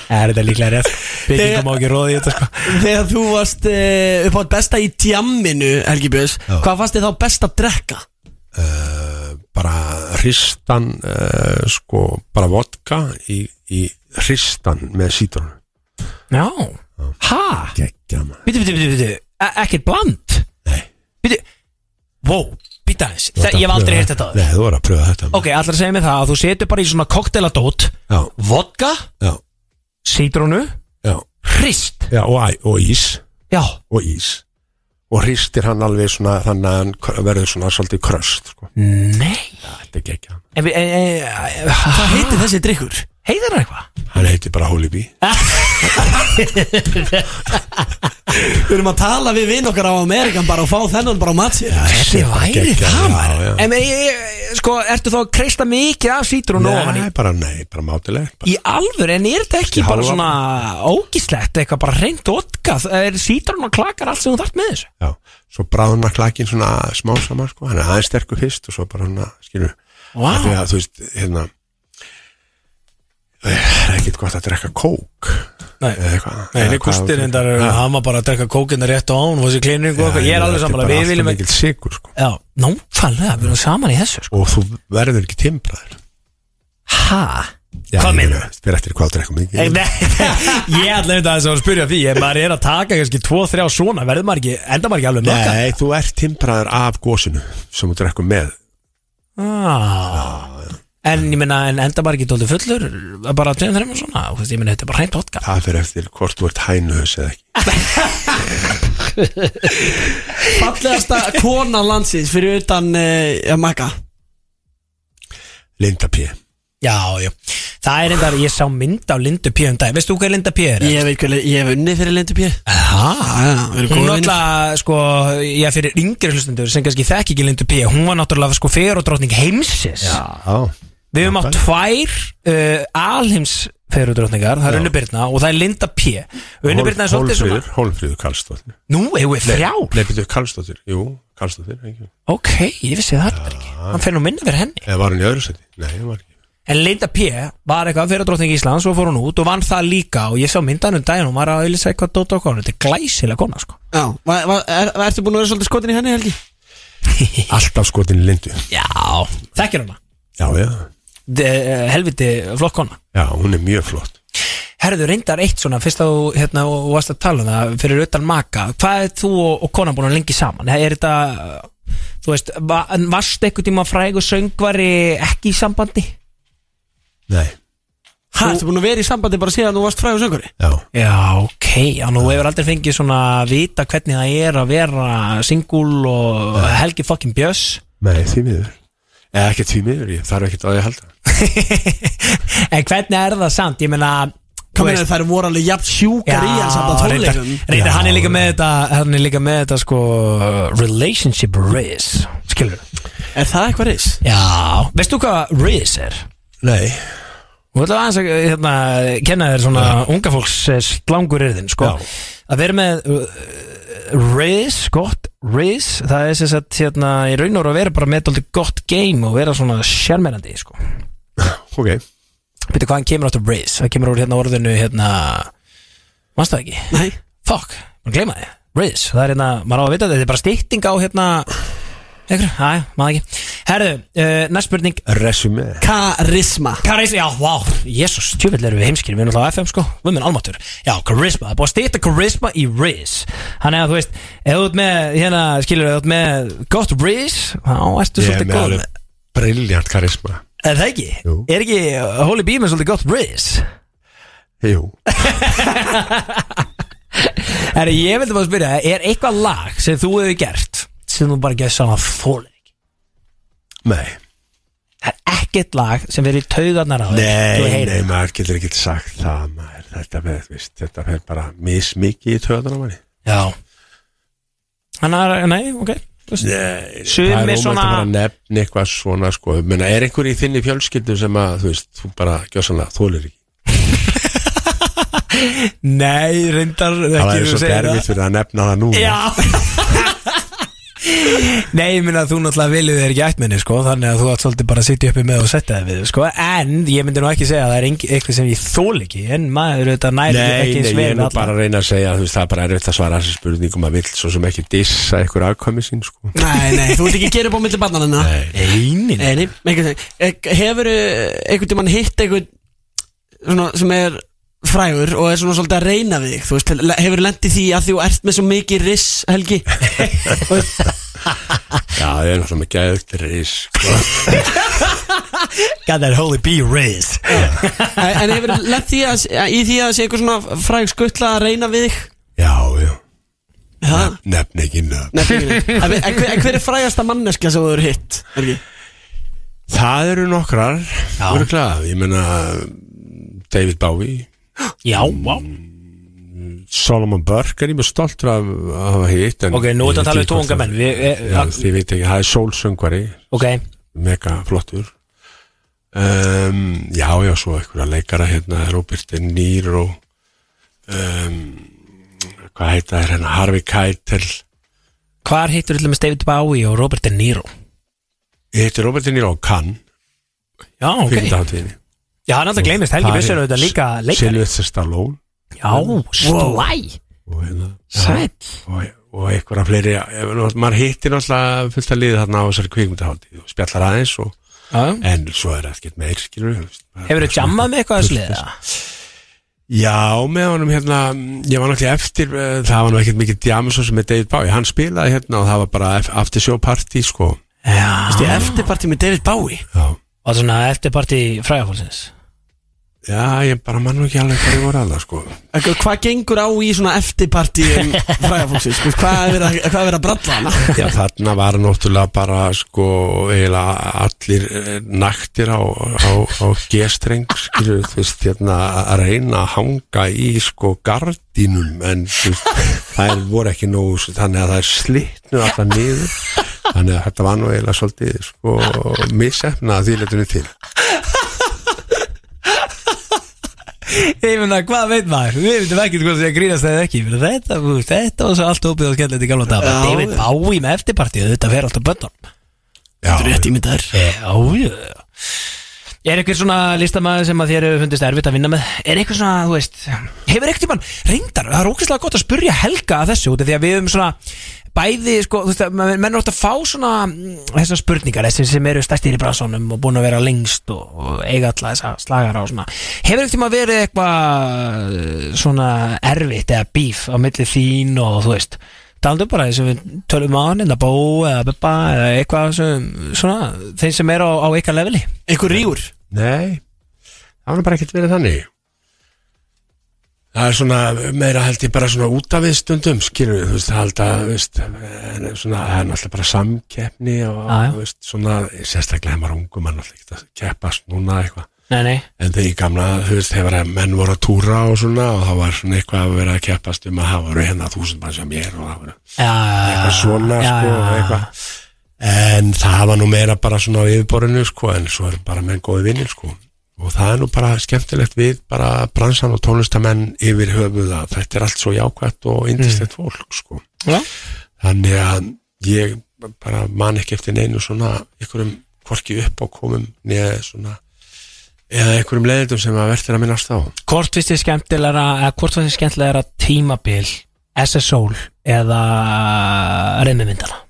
B: Er þetta líklega rétt? Byggingum á ekki róði í þetta sko.
D: Þegar þú varst uh, upp á besta í djamminu Helgi Björns, hvað fannst þið þá best að drekka?
C: uh, Bara hristan uh, Sko, bara vodka Í, í hristan með sítrun
B: Já, ha?
C: Gekkja maður.
B: Býtu, býtu, býtu, E- ekkert bland?
C: Nei.
B: Býtu, wow, býta aðeins. Það- Ég hef aldrei heyrt þetta
C: Nei, þú var að pröfa þetta
B: Ok, allar segja mig það að þú setur bara í svona kokteladót
C: Já,
B: Vodka,
C: já,
B: sítrónu,
C: já,
B: hrist.
C: Já og, og ís.
B: Já,
C: Og ís Og hristir hann alveg svona Þannig að hann verður svona svolítið kröst sko.
B: nei
C: Þetta er gekkja
B: En við, e, e,
D: Hvað heitir þessi drikkur?
B: Heitir hann eitthvað?
C: Hann heitir bara Holy Bee
D: Við erum að tala við vinn okkar á Amerikan bara og fá þennan bara á matsir
B: Þetta
C: bara
B: væri það maður. En ég, ég, sko, ertu þá að kreista mikið af sítrónu ofan í?
C: Nei, bara nei, bara mátileg bara.
B: Í alvöru, en er þetta ekki
C: Kannski
B: bara
C: hálfa.
B: svona ógíslegt, eitthvað bara reynd vodka Er sítrónu og klakar allt sem þú þarft með þessu?
C: Já, svo bráðna klakin svona smá saman sko. Hann er aðeins sterkur fyrst og svo bara hann skilur
B: Vá.
C: Af því að þú veist, hérna Það er ekkit gott að drekka kók
B: Nei.
C: eða eitthvað
B: Nei,
C: Eða
B: Nick
C: hvað-
B: Gustin reyndar,
C: Já.
B: hann var bara að drekka kókina rétt á án og þessi kliningu og eitthvað, ég er alveg samanlega, við viljum
C: ekki sigur sko.
B: Já, nákvæmlega, við erum saman í þessu sko
C: og þú verður ekki timbraður
B: Ha?
C: Já,
B: Hvað meinarðu?
C: meina, Fyrir eftir hvað drekka
B: Nei,
C: mikið
B: ég ætla einmitt aðeins að spyrja því ef maður er að taka kannski 2-3 svona verður maður ekki, enda maður ekki alveg nokka
C: Nei, þú ert timbraður af gósinu sem þú drekkum með
B: ah. En ég meina, en enda maður ekki dóldi fullur bara 2-3 og svona, þú veist, ég meina, þetta er bara hreint vodka.
C: Það fyrir eftir hvort þú ert hænuhus eða ekki.
D: Fallegasta kona landsins fyrir utan uh, Magga
C: Linda P
B: Já, já, það er enda, ég sá mynd af Lindu P. um dag, veistu hvað Linda P. er?
D: Ég veit hvað, ég hef unnið fyrir Lindu P? Já, við erum
B: Hún náttúrulega, sko, já, fyrir yngri hlustendur sem kannski þekki ekki Lindu P. Hún var náttúrulega, sko, feguradrótning heimsins
C: Já
B: Við höfum átt tvær uh, alheims feguradrótningar, það er Unni Birna og það er Linda P. Unni Birna er svolítið svona
C: Hólfríður, Karlsdóttir
B: Nú, hefur við þrjár?
C: Nei, betur Karlsdóttir, jú, Karlsdóttir ekki.
B: Ok, ég vissi það ekki Hann fer nú minna fyrir henni
C: Eða var hann í öðru seti? Nei, hann var ekki
B: En Linda P. var eitthvað feguradrótning í Íslands og fór hún út og vann það líka og ég sá myndan um daginn og var að auðvitað eitthvað dótt okkur Þetta er glæsilega kona, sko
D: Já, va, va, er, ertu búin að vera svolítið skotin í henni Helgi?
C: Alltaf skotin í Lindu
B: Já, þekkir hana
C: Já, já,
B: De, Helviti flott kona
C: já, hún er mjög flott
B: Herðu, reyndar eitt svona, fyrst að þú hérna, og varst að tala um það fyrir utan maka Hvað er þú og, og konan búin að lengi saman? Er þetta, þú veist, varst eitthvað tíma fræg og söngvari ekki í sambandi?
C: Nei,
D: Hæ, ertu búin að vera í sambandi bara síðan þú varst frægur söngari?
C: já,
B: Já, ok, já, nú hefur aldrei fengið svona að vita hvernig það er að vera singul og Helgi fucking Björs
C: nei, því miður. Eða ekki því miður, ég þarf ekki að því að halda.
B: En hvernig er það samt? Ég meina, þú
D: Hvað meina þær voru alveg jafn sjúkar í hann samt að tónleikum
B: reyndar, reyndar, hann er líka með þetta hann er líka með þetta sko relationship risk skilur
D: Er það eitthvað reis?
B: Já, veistu hvað Riz er?
C: Nei
B: Þú ætla aðeins að hérna, kenna þér svona unga fólks eh, slangur yfir sko. að vera með uh, Riz, gott Riz, það er sem sagt hérna, í raun og veru að vera bara með dálítið gott game og vera svona sjarmerandi sko.
C: Ok
B: Býttu hvaðan kemur áttur Riz? Það kemur úr hérna orðinu hérna Manstu það ekki?
D: Nei
B: Fuck, maður gleyma þið Riz, það er hérna, maður á að vita þetta Þetta er bara stýtting á hérna Ekkur, aðja, maður ekki. Herðu, uh, næst spurning.
C: Resumé
D: Karisma.
B: Karisma, já, vá, jésús, tjófill erum við heimskir Við erum alltaf á FM, sko, við erum almatur Já, karisma, það er búið að stýta karisma í Riz. Þannig að þú veist, ef þú ert með Hérna, skilur, ef þú ert með gott Riz Þá ertu
C: Ég er
B: svolítið
C: með
B: góð
C: alveg briljant karisma.
B: Er það ekki?
C: Jú.
B: Er ekki uh, Holy Bee með svolítið gott Riz?
C: Jú.
B: Herri, ég vildi bara spyrja, er eitthvað lag sem þú hefur gert sem þú bara getur svona fólið ekki?
C: Nei.
B: Það er ekkert lag sem verið í taugarnar á þér
C: Nei, nei,
B: það.
C: maður getur ekki sagt það maður, þetta, með, veist, þetta fer bara mismikið í töðan á manni.
B: Já. Þannig að, nei, ok.
C: Nei, það er ómægt
B: svona-
C: að vera að nefna eitthvað svona sko, menna er einhver í þinni fjölskyldu sem að, þú veist, þú bara gjössanlega þólir ekki?
B: Nei, reyndar
C: Það
B: ekki
C: er
B: þú
C: svo
B: segir
C: erfitt fyrir að nefna það núna.
B: Já Nei, ég minna að þú náttúrulega viljið þér ekki ættmenni sko, þannig að þú átt svolítið bara að sitja uppi með og setja það við sko, en ég myndi nú ekki segja að það er engi- eitthvað sem ég þól ekki en maður auðvitað næri
C: Nei,
B: ekki
C: nei,
B: eins
C: ég er nú bara að reyna að segja þú veist, það er bara erfitt að svara þessi spurningum að vill svo sem ekki dissa einhver afkvæmi sín sko.
D: Nei, nei, þú ert ekki að gera upp á milli barnanina
B: Einin
D: Nei, nei, ekki Hefur frægur og er svona svolítið að reyna við þig þú veist, hefur lendið því að þú ert með svo mikið riss, Helgi?
C: Já, það er náttúrulega með gæðugt ris sko.
B: Got that holy bee riz
D: en hefur lendið því að, í því að sé eitthvað svona fræg skuttla að reyna við þig?
C: Já, já, nefn ekki
D: nefnilega En hver, er frægasta manneska sem þú hefur hitt, Helgi?
C: Það eru nokkrar, örgulega, ég meina David Bowie
B: Já, vá.
C: Solomon Burke er ég með stoltur af að hafa hitt
B: Ok, nú
C: ég
B: ertu að tala um tónga menn. Við- eh,
C: Já, þið veit ekki, það er sólsöngvari.
B: Ok,
C: mega flottur. Um, Já, já, svo einhverja leikara hérna, Robert De Niro um, hvað heita þér hérna Harvey Keitel.
B: Hvar hittur allir með David Bowie og Robert De Niro?
C: Ég heiti Robert De Niro á Cannes.
B: Já, ok.
C: Kvikmyndahátíðinni.
B: Já, hann alltaf gleymist, Helgi
C: Það er
B: auðvitað líka leikari.
C: Sylvester Stallone.
B: Já, slæ.
C: Og, hérna,
B: Sæll.
C: Og, og einhverja fleiri ef- nú- maður hittir náttúrulega fullt að liða þarna á þessari kvikmyndahátíð og spjallar aðeins og, en svo er ekkert meir
B: Hefur þú jammað með eitthvað að sliða?
C: Já, með honum hérna ég var náttúrulega eftir, eh, það var nú ekkert mikið djama svo sem með David Bowie, hann spilaði hérna og það var bara after show party sko.
B: Já.
D: Eftirparti með David Bowie?
C: Já,
B: Og svona eftirparti frægafólksins
C: Já ég bara mann ekki alveg hvað ég voru að það sko
D: Eitthvað, Hvað gengur á í svona eftirparti um frægafólksins? Sko, Hvað er verið að- er að bralla hana?
C: Já, þarna var náttúrulega bara sko eiginlega allir eh, naktir á, á, á G-streng skilur þú veist hérna að reyna að hanga í sko gardínum en þú veist, þær voru ekki nógu þannig að þær slitnu alltaf niður þannig að þetta var nú eiginlega svolítið sko missefna að því letunni til
B: Ég meina, hvað veit maður? Við veitum ekkert hvað það grínast eða ekki. Meina, Þetta, þetta var svo allt opið og skemmtilegt í gamla dag
D: Já,
B: David. Bowie með eftirpartið, þetta fer alltaf bönnum
C: Já,
D: Rétt ímyndaður.
B: Já, já Er eitthvað svona listamæður sem að þér hefur fundist erfitt að vinna með? Er eitthvað svona, þú veist Hefur eitthvað tímann reyndar Það er ógeðslega gott að spurja Helga að þessu út af Því að við höfum svona Bæði, sko, þú veist, menn er ótt að fá svona mm, Þessar spurningar, þessi sem eru stærstir í brasunum Og búin að vera lengst og, og eiga alla þessa slagara og svona Hefur eitthvað verið eitthvað Svona erfitt eða bíf Á milli þín og þú veist Taldu bara þess að við tölum á hann Eða bó eða beppa Eða eitthvað sem, svona Þeim sem er á, á ykkar leveli.
D: Eitthvað rígur?
C: Nei, það var bara ekkert verið þannig. Það er svona meira held ég bara svona út af við stundum skilur við, þú veist, held að þú veist, en svona, það er náttúrulega bara samkeppni og þú veist, svona sérstaklega hefur maður ungum, maður náttúrulega ekki að keppast núna eitthvað,
B: Nei, nei.
C: En þegar ég gamla þú veist, að menn voru að túra og svona og þá var svona eitthvað að vera að keppast um að það voru hérna þúsund mann sem mér og það
B: Já,
C: eitthvað svona
B: já,
C: sko,
B: já,
C: eitthvað. En það var nú meira bara svona á yfirborinu sko, en svo er bara menn góði vinnir sko. Og það er nú bara skemmtilegt við bara bransan og tónlistamenn yfir höfuð að þetta er allt svo jákvætt og indislegt fólk sko.
B: Já.
C: þannig að ég bara man ekki eftir neinu svona einhverjum hvorki upp á komum neða svona eða einhverjum leiðindum sem að verður að minnast á.
B: Hvort finnst þið skemmtilegra eða hvort finnst þið skemmtilegra tímabil SSOL eða reymimyndana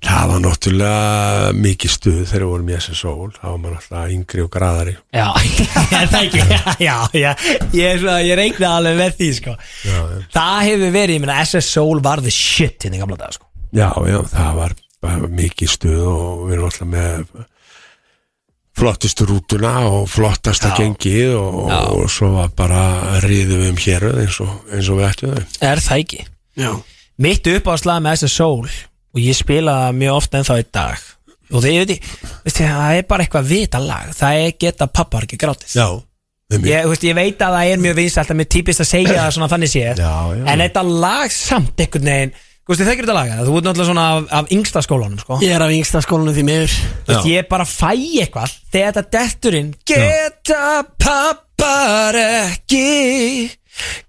C: það var náttúrulega mikið stuð þegar við vorum í SSOL þá var maður alltaf yngri og graðari.
B: Já, það ekki? Já, já, ég, ég reikna alveg með því sko.
C: já, já.
B: Það hefur verið, ég meina SSOL var the shit inn í gamla dag sko.
C: Já, já, það var bara mikið stuð og við erum alltaf með flottustu rútuna og flottasta gengið og, og svo var bara riðum við um hér eins og, eins og við ættum þau
B: Er það ekki?
D: Já.
B: Mitt uppáðslag með SSOL og ég spila mjög ofta ennþá í dag og ég veit, ég- það er bara eitthvað vita lag það er geta pappar ekki grátið
C: Já,
B: ég, veist, ég veit að það er mjög vinsælt að mér típist að segja það svona þannig sé
C: Já, já.
B: en þetta lag samt einhvern veginn þú veist, þekkir þetta lag, þú ert náttúrulega svona af, af yngsta skólanum sko.
D: Ég er af yngsta skólanu því miður.
B: Þú veist, ég bara fæ eitthvað þegar þetta detturinn geta pappar ekki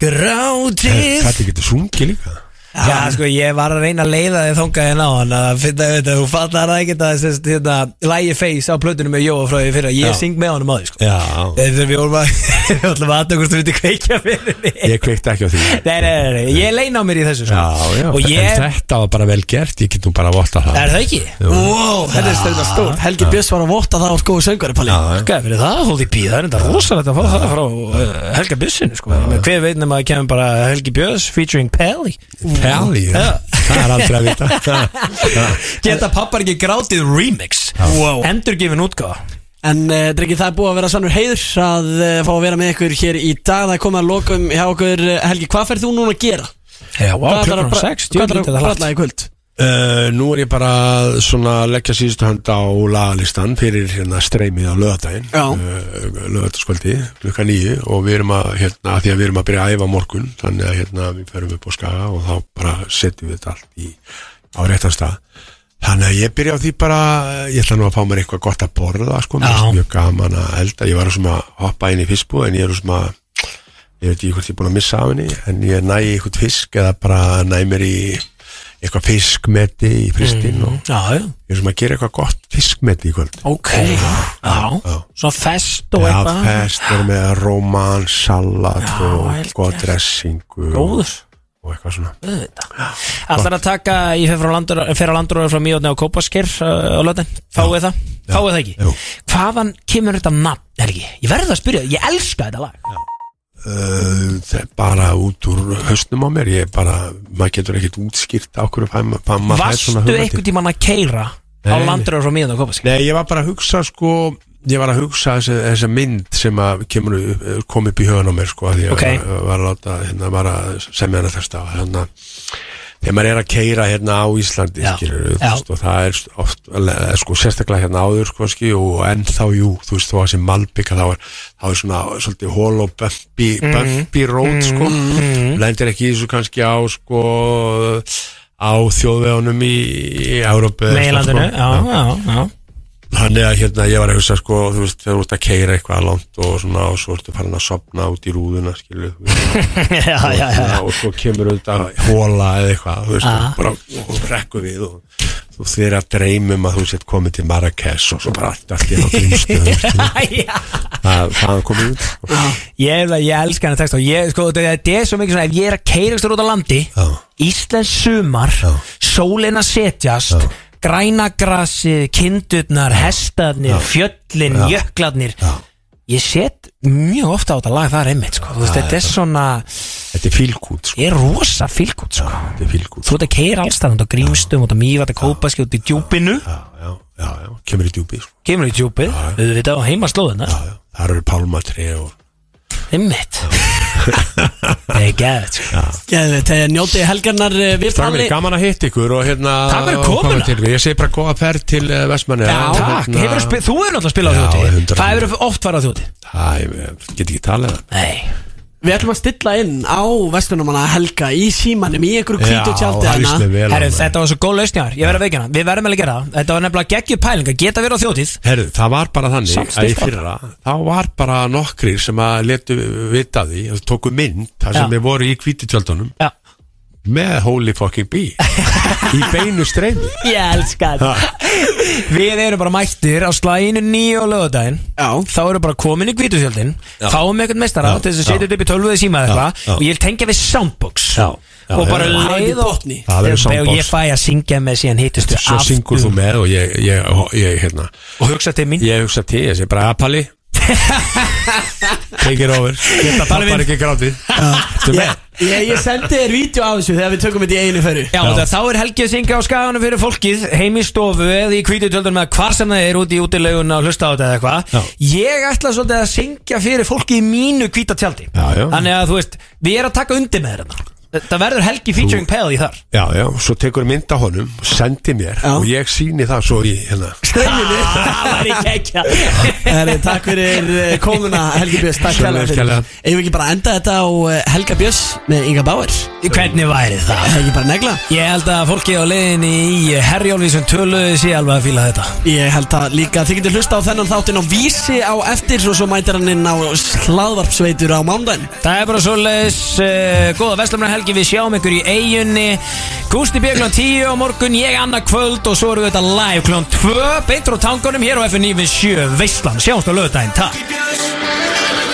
B: grátið?
C: Kalli getur sungið líka
B: Já, sko, ég var að reyna að leiða þig þangað hérna á hann að finna, veit, þú fattar það ekki að þessi, hérna, lægi face á plötunum með Jóa frá því fyrir að ég syng með honum á því, sko.
C: Já,
B: Þegar við vorum að, við ætlum að aðtökum þú veit kveikja fyrir mig.
C: Ég kveikti ekki á því.
B: Nei, nei, nei, nei, ég leina á mér í þessu, sko.
C: Já, já,
B: Og
C: en
B: ég,
C: þetta var bara vel gert, ég get nú bara að votta það.
B: Er það ekki?
D: Wow, þetta er stöðna stórt. Helgi Björns var að votta það á góðu söngari Palli.
B: Hvað fyrir það, Hóði P, það er rosalegt að fá það frá uh, Helga Bissinu, sko. Hver veit nema að kemur bara Helgi Björns featuring Pelli Já.
C: það er aldrei að vita.
B: Geta pappar ekki grátið remix?
D: Wow.
B: Endurgifin útgáfa.
D: En uh, drengi, það er búið að vera sannur heiður að uh, fá að vera með ykkur hér í dag. Það er komið að lokum hjá okkur. Uh, Helgi, hvað ferð þú núna að gera?
B: Já, wow,
D: Hvað er
B: þetta er
D: að bralla í kvöld?
C: Uh, nú er ég bara svona að leggja síðustu hönd á lagalistan fyrir hérna streymið á lögadaginn
D: Já.
C: uh, lögadagskvöldi klukka nýju og við erum að hérna, að því að við erum að byrja að æfa morgun þannig að hérna við ferum upp á skaga og þá bara setjum við þetta allt í, á réttan stað. Þannig að ég byrja á því bara ég ætla nú að fá mér eitthvað gott að borða sko, mjög gaman að elda. Ég var að hoppa inn í fiskbú en ég er svona ég veit ekki hvort ég er búin að missa af henni en ég næ eitthvað fisk eða bara næ mér í eitthvað fiskmeti í fristin og
B: Já, já.
C: ég er sem að gera eitthvað gott fiskmeti í kvöld.
B: Ok, já, svona fest og
C: Já,
B: eitthvað.
C: fest, er með róman, salat
B: Já,
C: og
B: gert.
C: dressingu og, og eitthvað svona.
B: Allar að taka, landur fer á landur frá Míotni á Kópasker uh, á löðin, fáið það, fáið það ekki?
C: Jú.
B: Hvaðan kemur þetta nafn, Helgi? Ég verði að spyrja, ég elska þetta lag
C: uh, bara út úr hausnum á mér ég er bara, maður getur ekkert útskýrt á hverju fæm, fæm maður fær
B: Varstu einhvern tímann að keira á landur frá Míotni á Kópasker?
C: Nei, ég var bara að hugsa sko ég var að hugsa þessa, þessa mynd sem að kemur, upp- kom upp í hugan á mér sko, að því að
B: Ok.
C: ég var, að láta hérna, var að semja hana þess að þegar maður er að keira hérna á Íslandi
B: Já.
C: skilur,
B: Já.
C: veist, og það er oft sko, sérstaklega hérna áður sko, og ennþá jú, þú veist, þó að sem Malbygg þá er, þá er svona svolítið hól og bumpi,
B: Mhm.
C: bumpi rót sko, lendir ekki í þessu kannski á sko á þjóðvegunum í, í eitthvað,
B: Meilandinu,
C: sko.
B: já, já, já
C: Þannig að hérna ég var að hugsa sko, þú veist, þegar þú ert að keira eitthvað langt og svona og svo ertu farin að sopna út í rúðuna, skilu,
B: Já, já, já, já.
C: og svo kemur auðvitað hóla eða eitthvað, þú veist,
B: Ah.
C: og bara og rekku við og þú þeir að dreymum að þú sett komið til Marrakesh og svo bara allt, allt í á grímstöðum, skilu,
B: Já.
C: það, það komið út, sko.
B: Ég, það- ég elska hennar text og ég, sko, þetta þetta er svo mikið svona ef ég er að keira ekstra út á landi. Íslands sumar
C: Já.
B: sólin að setjast græna grasið, kindurnar hestarnir, fjöllin,
C: Já.
B: jöklarnir.
C: Já.
B: ég set mjög ofta á þetta lag það er einmitt sko. Þú veist, þetta er svona
C: Þetta er fílkút, sko,
B: ég er rosa fylgút sko.
C: þetta er fílkút,
B: þú ert að keira allstað út á grímstum, út á mývat að kópa út í djúpinu,
C: já, já, já, já, kemur í djúpi, sko,
B: kemur í djúpið við veit á heimaslóðina,
C: já, já, það eru pálmatri og
B: einmitt það er gæðið
D: þegar njótið helgarnar uh, við
C: Það er gaman að hitta ykkur og hérna
B: Takk fyrir komuna.
C: til. Ég segi bara góða ferð til uh, Vestmanni
B: Já, takk, hefur þú hefur náttúrulega spilað á þjóti
C: 100%.
B: Hvað hefur oft farið á þjóti?
C: Það, ég get ekki talað um það
B: Nei
D: Við ætlum að stilla inn á Vesturnumanna Helga í símanum í einhverju hvítu tjaldi
C: á
B: Herru, þetta var svo góð lausnjar Ég verð að veikina, við verðum að gera það. Þetta var nefnilega geggjuð pæling að geta verið á þjótið
C: Herru, það var bara þannig að í fyrra þá var bara nokkrir sem að letu vita því og tóku mynd þar sem við voru í kvítitjöldunum
B: Já,
C: með Holy Fucking Bee. Í beinu streymi
B: ég elska þetta. Við erum bara mættir á slæginu nýju á lögadaginn
D: Já.
B: Þá erum bara komin í hvítutjöldin Fáum eitthvað meistara
C: Já,
B: til þess að setja þetta upp í tölvuði síma eða eitthvað. Og ég vil tengja við soundbox. Og bara
C: já.
B: Leið og
D: botni.
C: Það verður
B: Og
C: soundbox.
B: ég fæ að syngja með síðan hittustu
C: svo syngur þú með og ég, ég, ég, hérna.
B: Og hugsa til mín.
C: Ég hugsa til, ég sé bara að Palli take it over pappar
B: minn.
C: ekki með?
D: Ég, ég sendi þér vídeo á þessu þegar við tökum þetta í einu ferru
B: Já, já. þá er Helgi að syngja á skaganum fyrir fólkið heim í stofu eða í kvítutöldunum eða hvar sem það er út í útilegun að hlusta á þetta eða eitthvað. Ég ætla svolítið að syngja fyrir fólkið í mínu kvítatjaldi
C: Já, já.
B: Þannig að þú veist, við erum að taka undir með þetta Það verður Helgi featuring Peli þar.
C: Já, já, svo tekur mynd af honum og sendi mér
D: Já.
C: og ég síni það svo í hérna.
D: Streyminu
B: Það var ekki ekki
D: Herri, Takk fyrir eh, komuna Helgi Björns. Takk
C: Sömuleiðis,
D: fyrir.
C: kærlega.
D: Ef við ekki bara enda þetta á eh, Helga Björns með Inga Bauer?
B: Hvernig væri það?
D: Það er ekki bara negla?
B: Ég held að fólkið á leiðinni í Herjólfi sem töluði sé alveg að fíla þetta.
D: Ég held að líka þið getur hlusta á þennan þáttinn á vísi á eftir og svo mætir hann inn á slaðvarpsveitur á mándaginn
B: Það er bara svoleiðis uh, Góða Vestlumna helgi við sjáum ykkur í eigunni Gústi B. kl. 10 á morgun Ég annað kvöld og svo erum við þetta live kl. 2 Beitur á tangunum hér á FN 97 Veistlan, sjáumst á lögdæn, takk